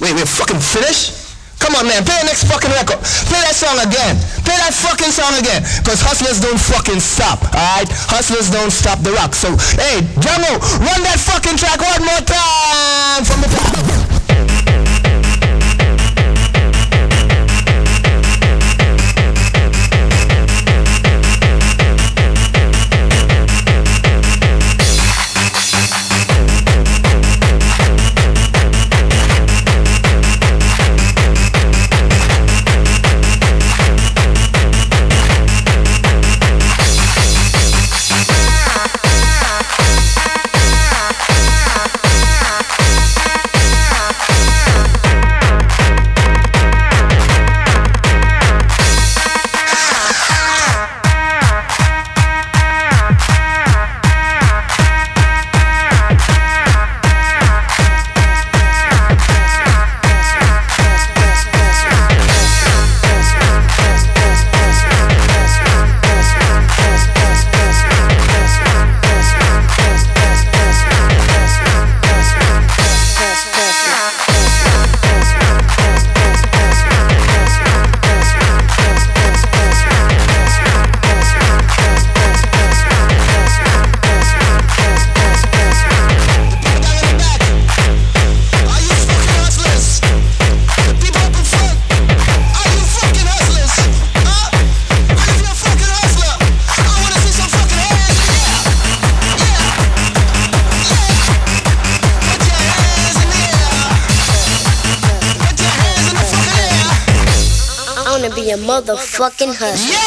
Wait, we're fucking finished? Come on, man. Play the next fucking record. Play that song again. Play that fucking song again. Because hustlers don't fucking stop, alright? Hustlers don't stop the rock. So, hey, Django, run that fucking track one more time from the top. Motherfucking hustler.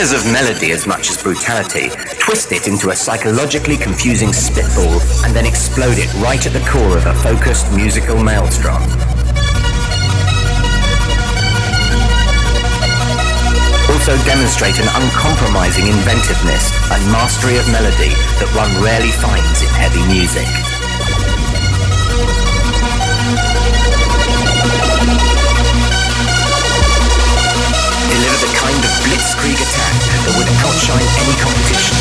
Purveyors of melody as much as brutality twist it into a psychologically confusing spitball and then explode it right at the core of a focused musical maelstrom. Also demonstrate an uncompromising inventiveness and mastery of melody that one rarely finds in heavy music. together with a culture any competition.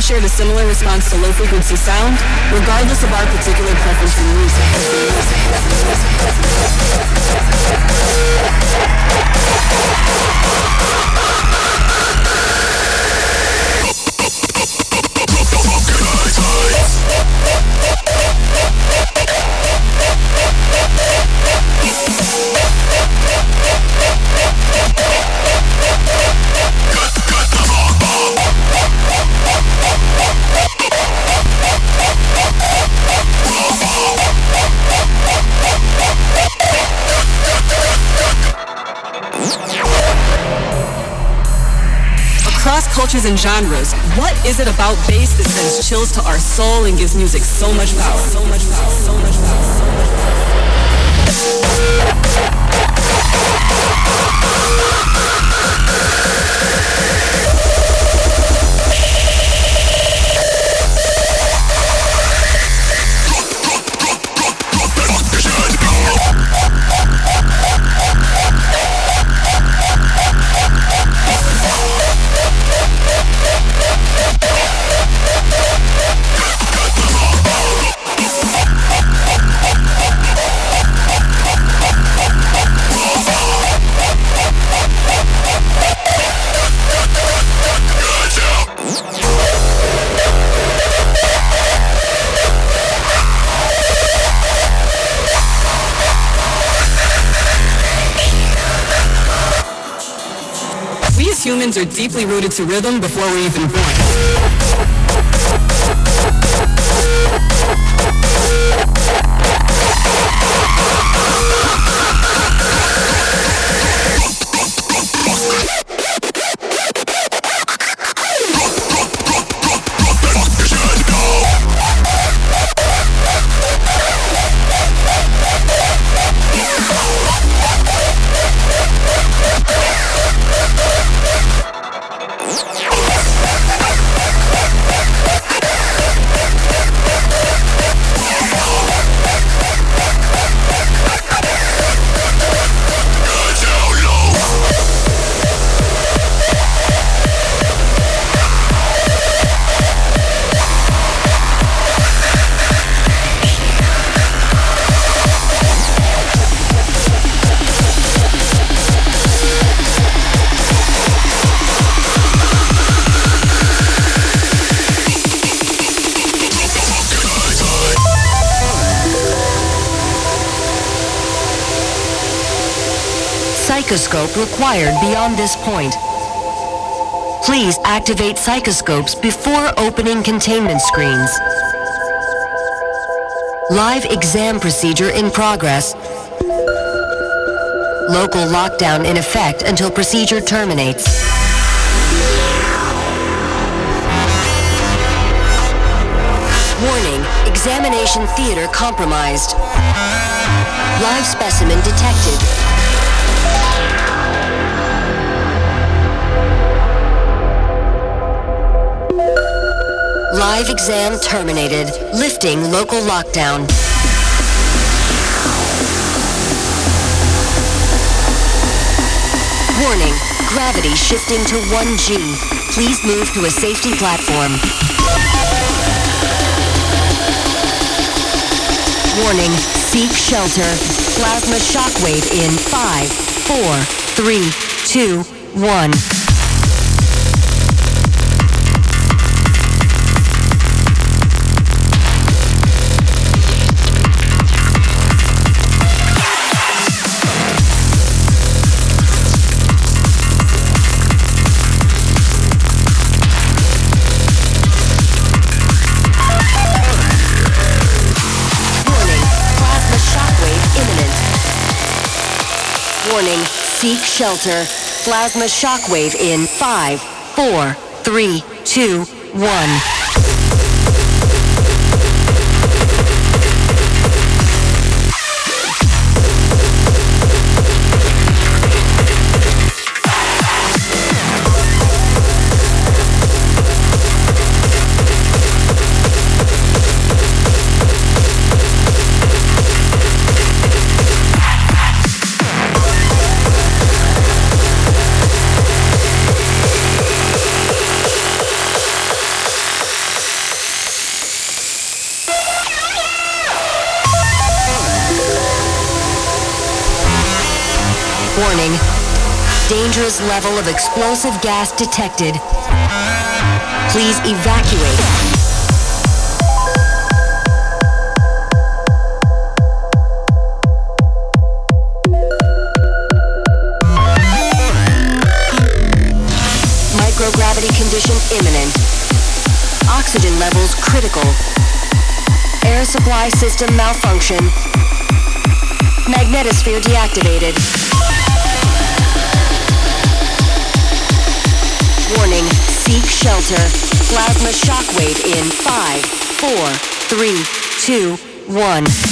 all shared a similar response to low frequency sound, it about bass that sends chills to our soul and gives music so much power? Deeply rooted to rhythm before we're even born. Psychoscope required beyond this point. Please activate psychoscopes before opening containment screens. Live exam procedure in progress. Local lockdown in effect until procedure terminates. Warning, examination theater compromised. Live specimen detected. Live exam terminated. Lifting local lockdown. Warning, gravity shifting to 1G. Please move to a safety platform. Warning, seek shelter. Plasma shockwave in 5, 4, 3, 2, 1. Seek shelter. Plasma shockwave in 5, 4, 3, 2, 1. Level of explosive gas detected. Please evacuate. Microgravity condition imminent. Oxygen levels critical. Air supply system malfunction. Magnetosphere deactivated. Warning, seek shelter. Plasma shockwave in 5, 4, 3, 2, 1.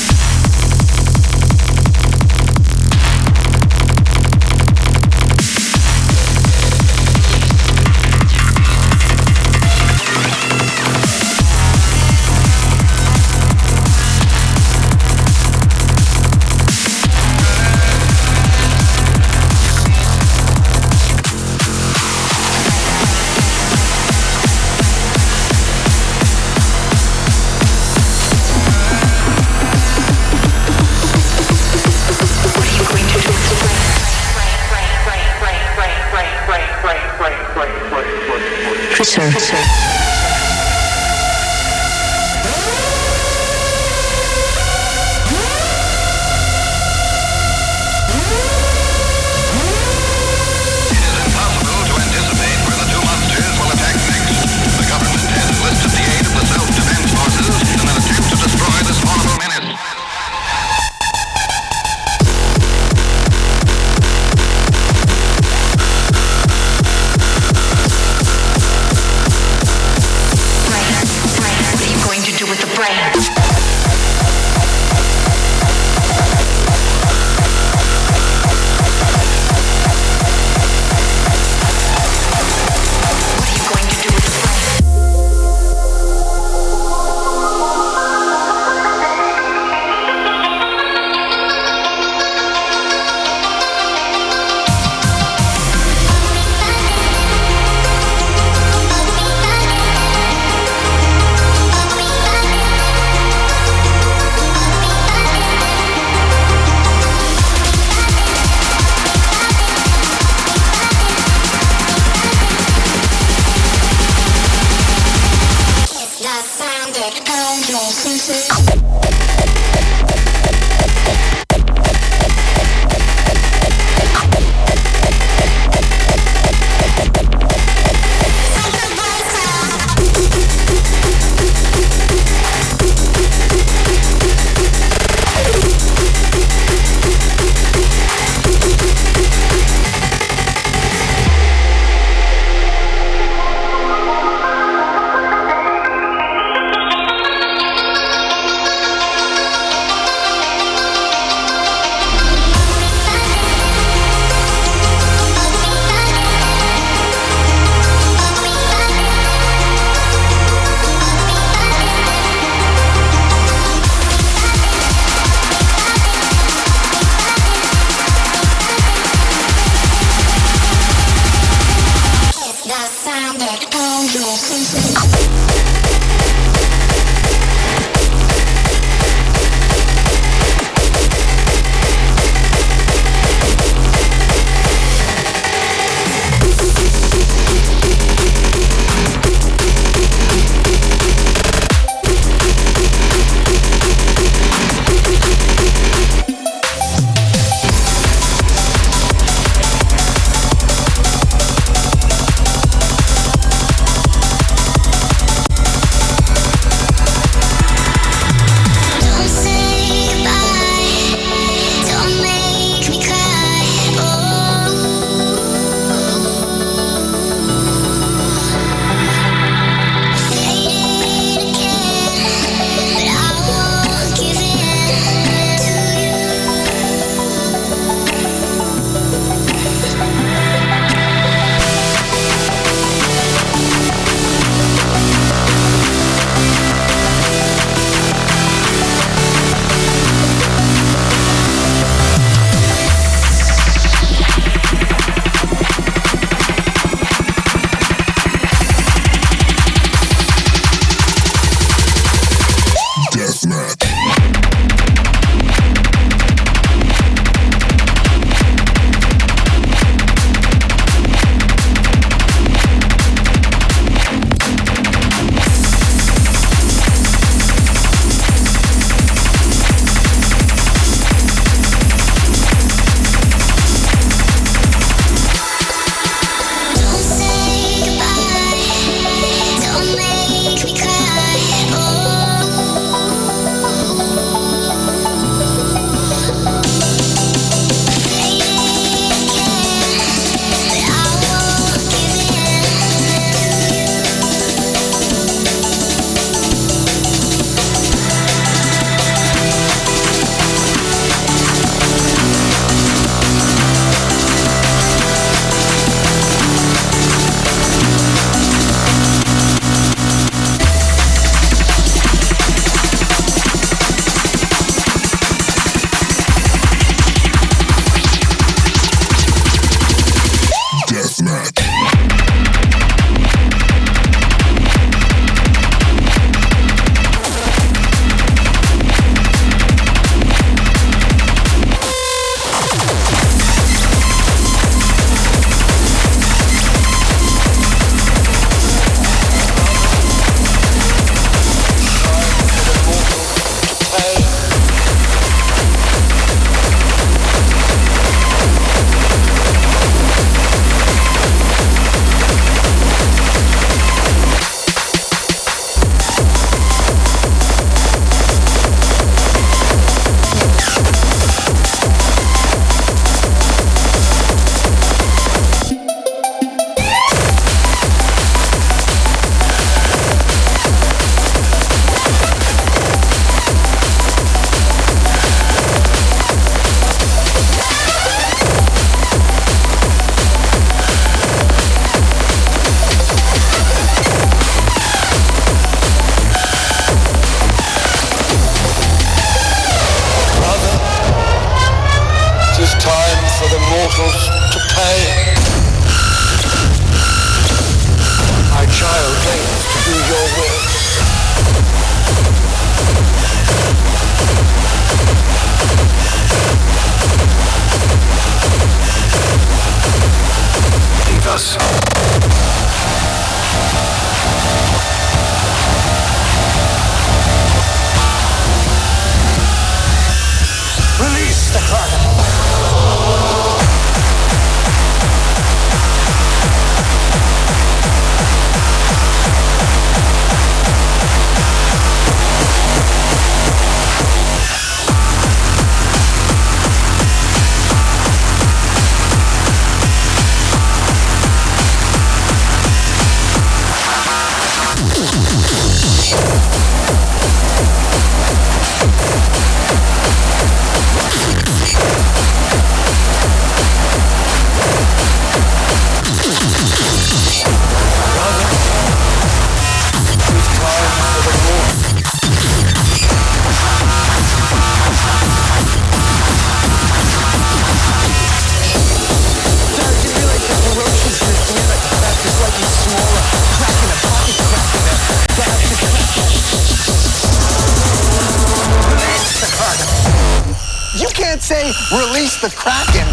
face the Kraken,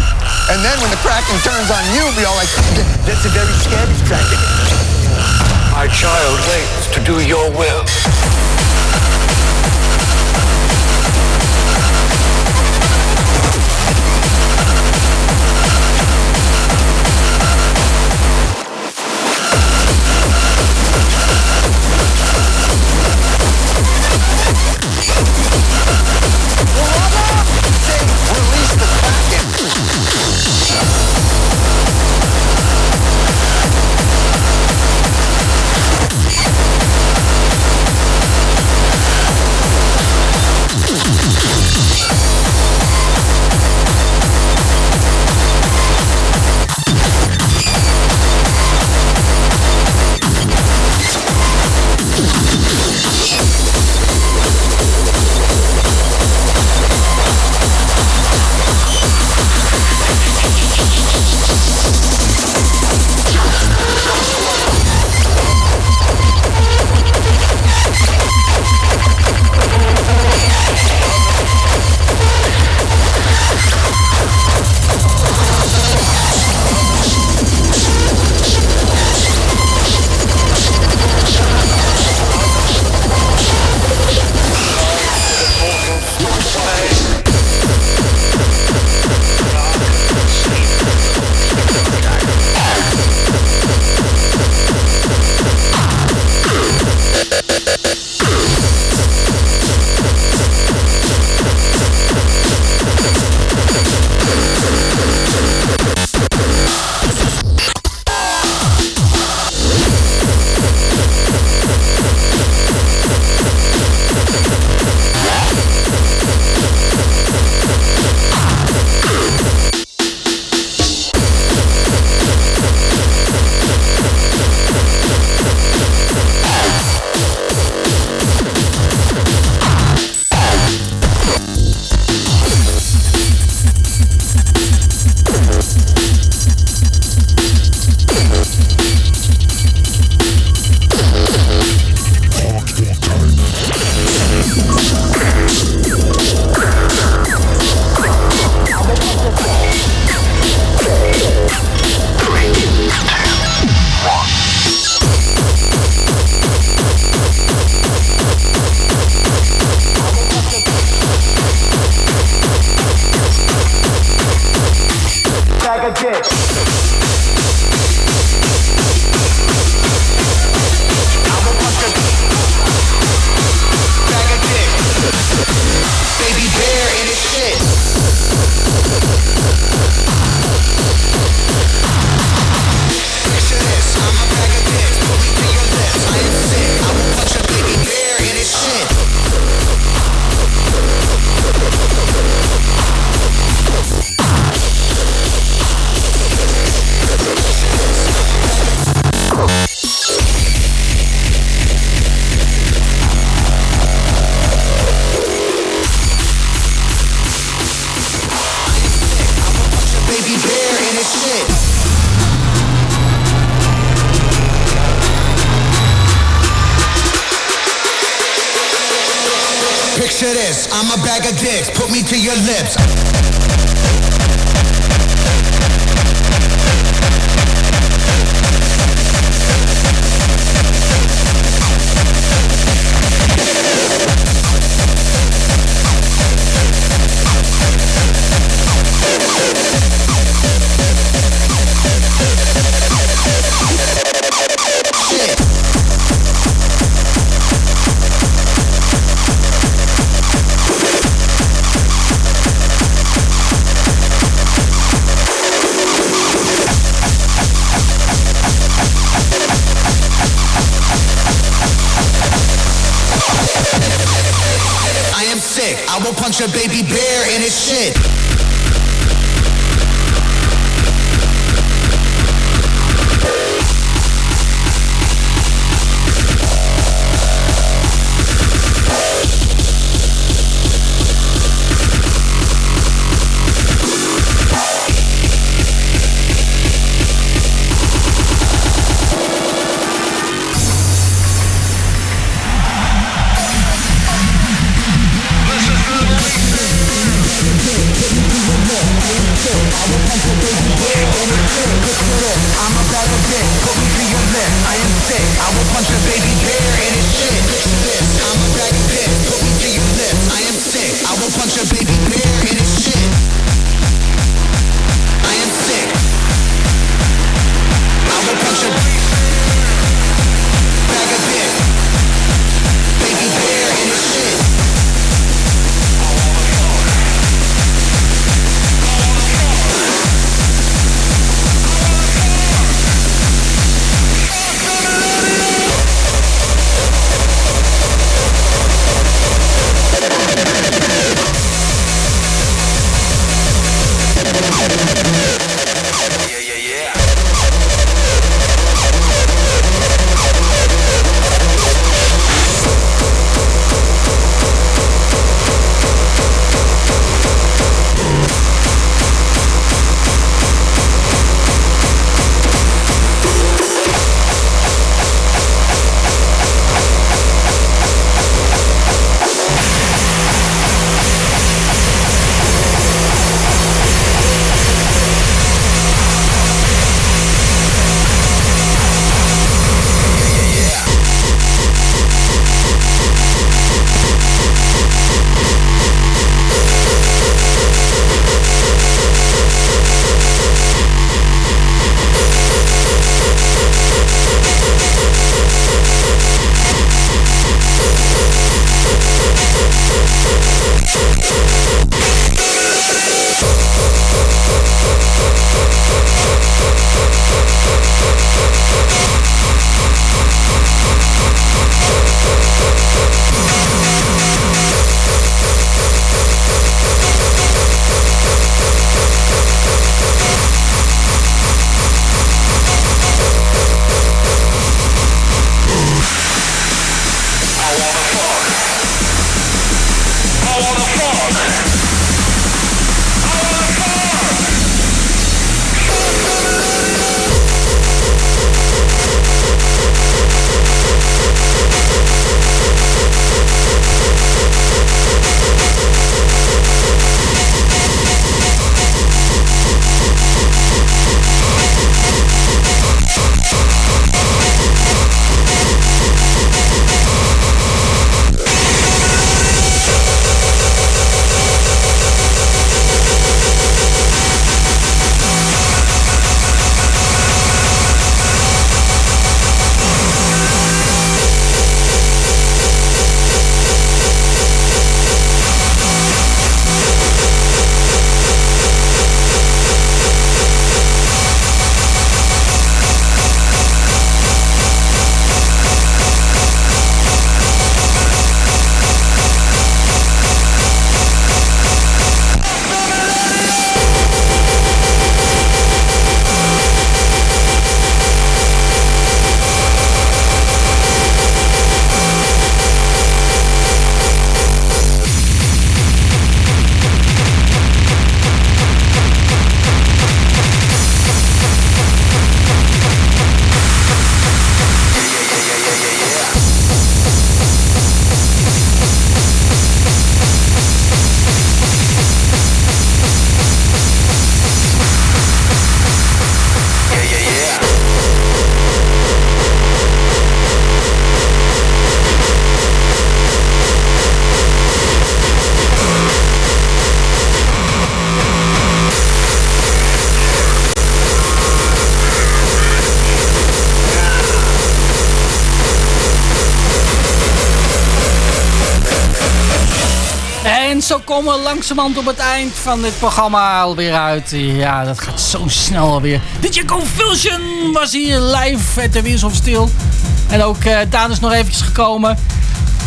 and then when the Kraken turns on you, be all like, that's a very scary Kraken. My child waits to do your will. Komen langzamerhand op het eind van dit programma alweer uit. Ja, dat gaat zo snel alweer. DJ Confusion was hier live at de Wheels of Steel. En ook eh Daan is nog eventjes gekomen.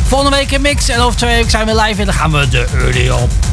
Volgende week een mix en over twee weken zijn we live en dan gaan we de early op.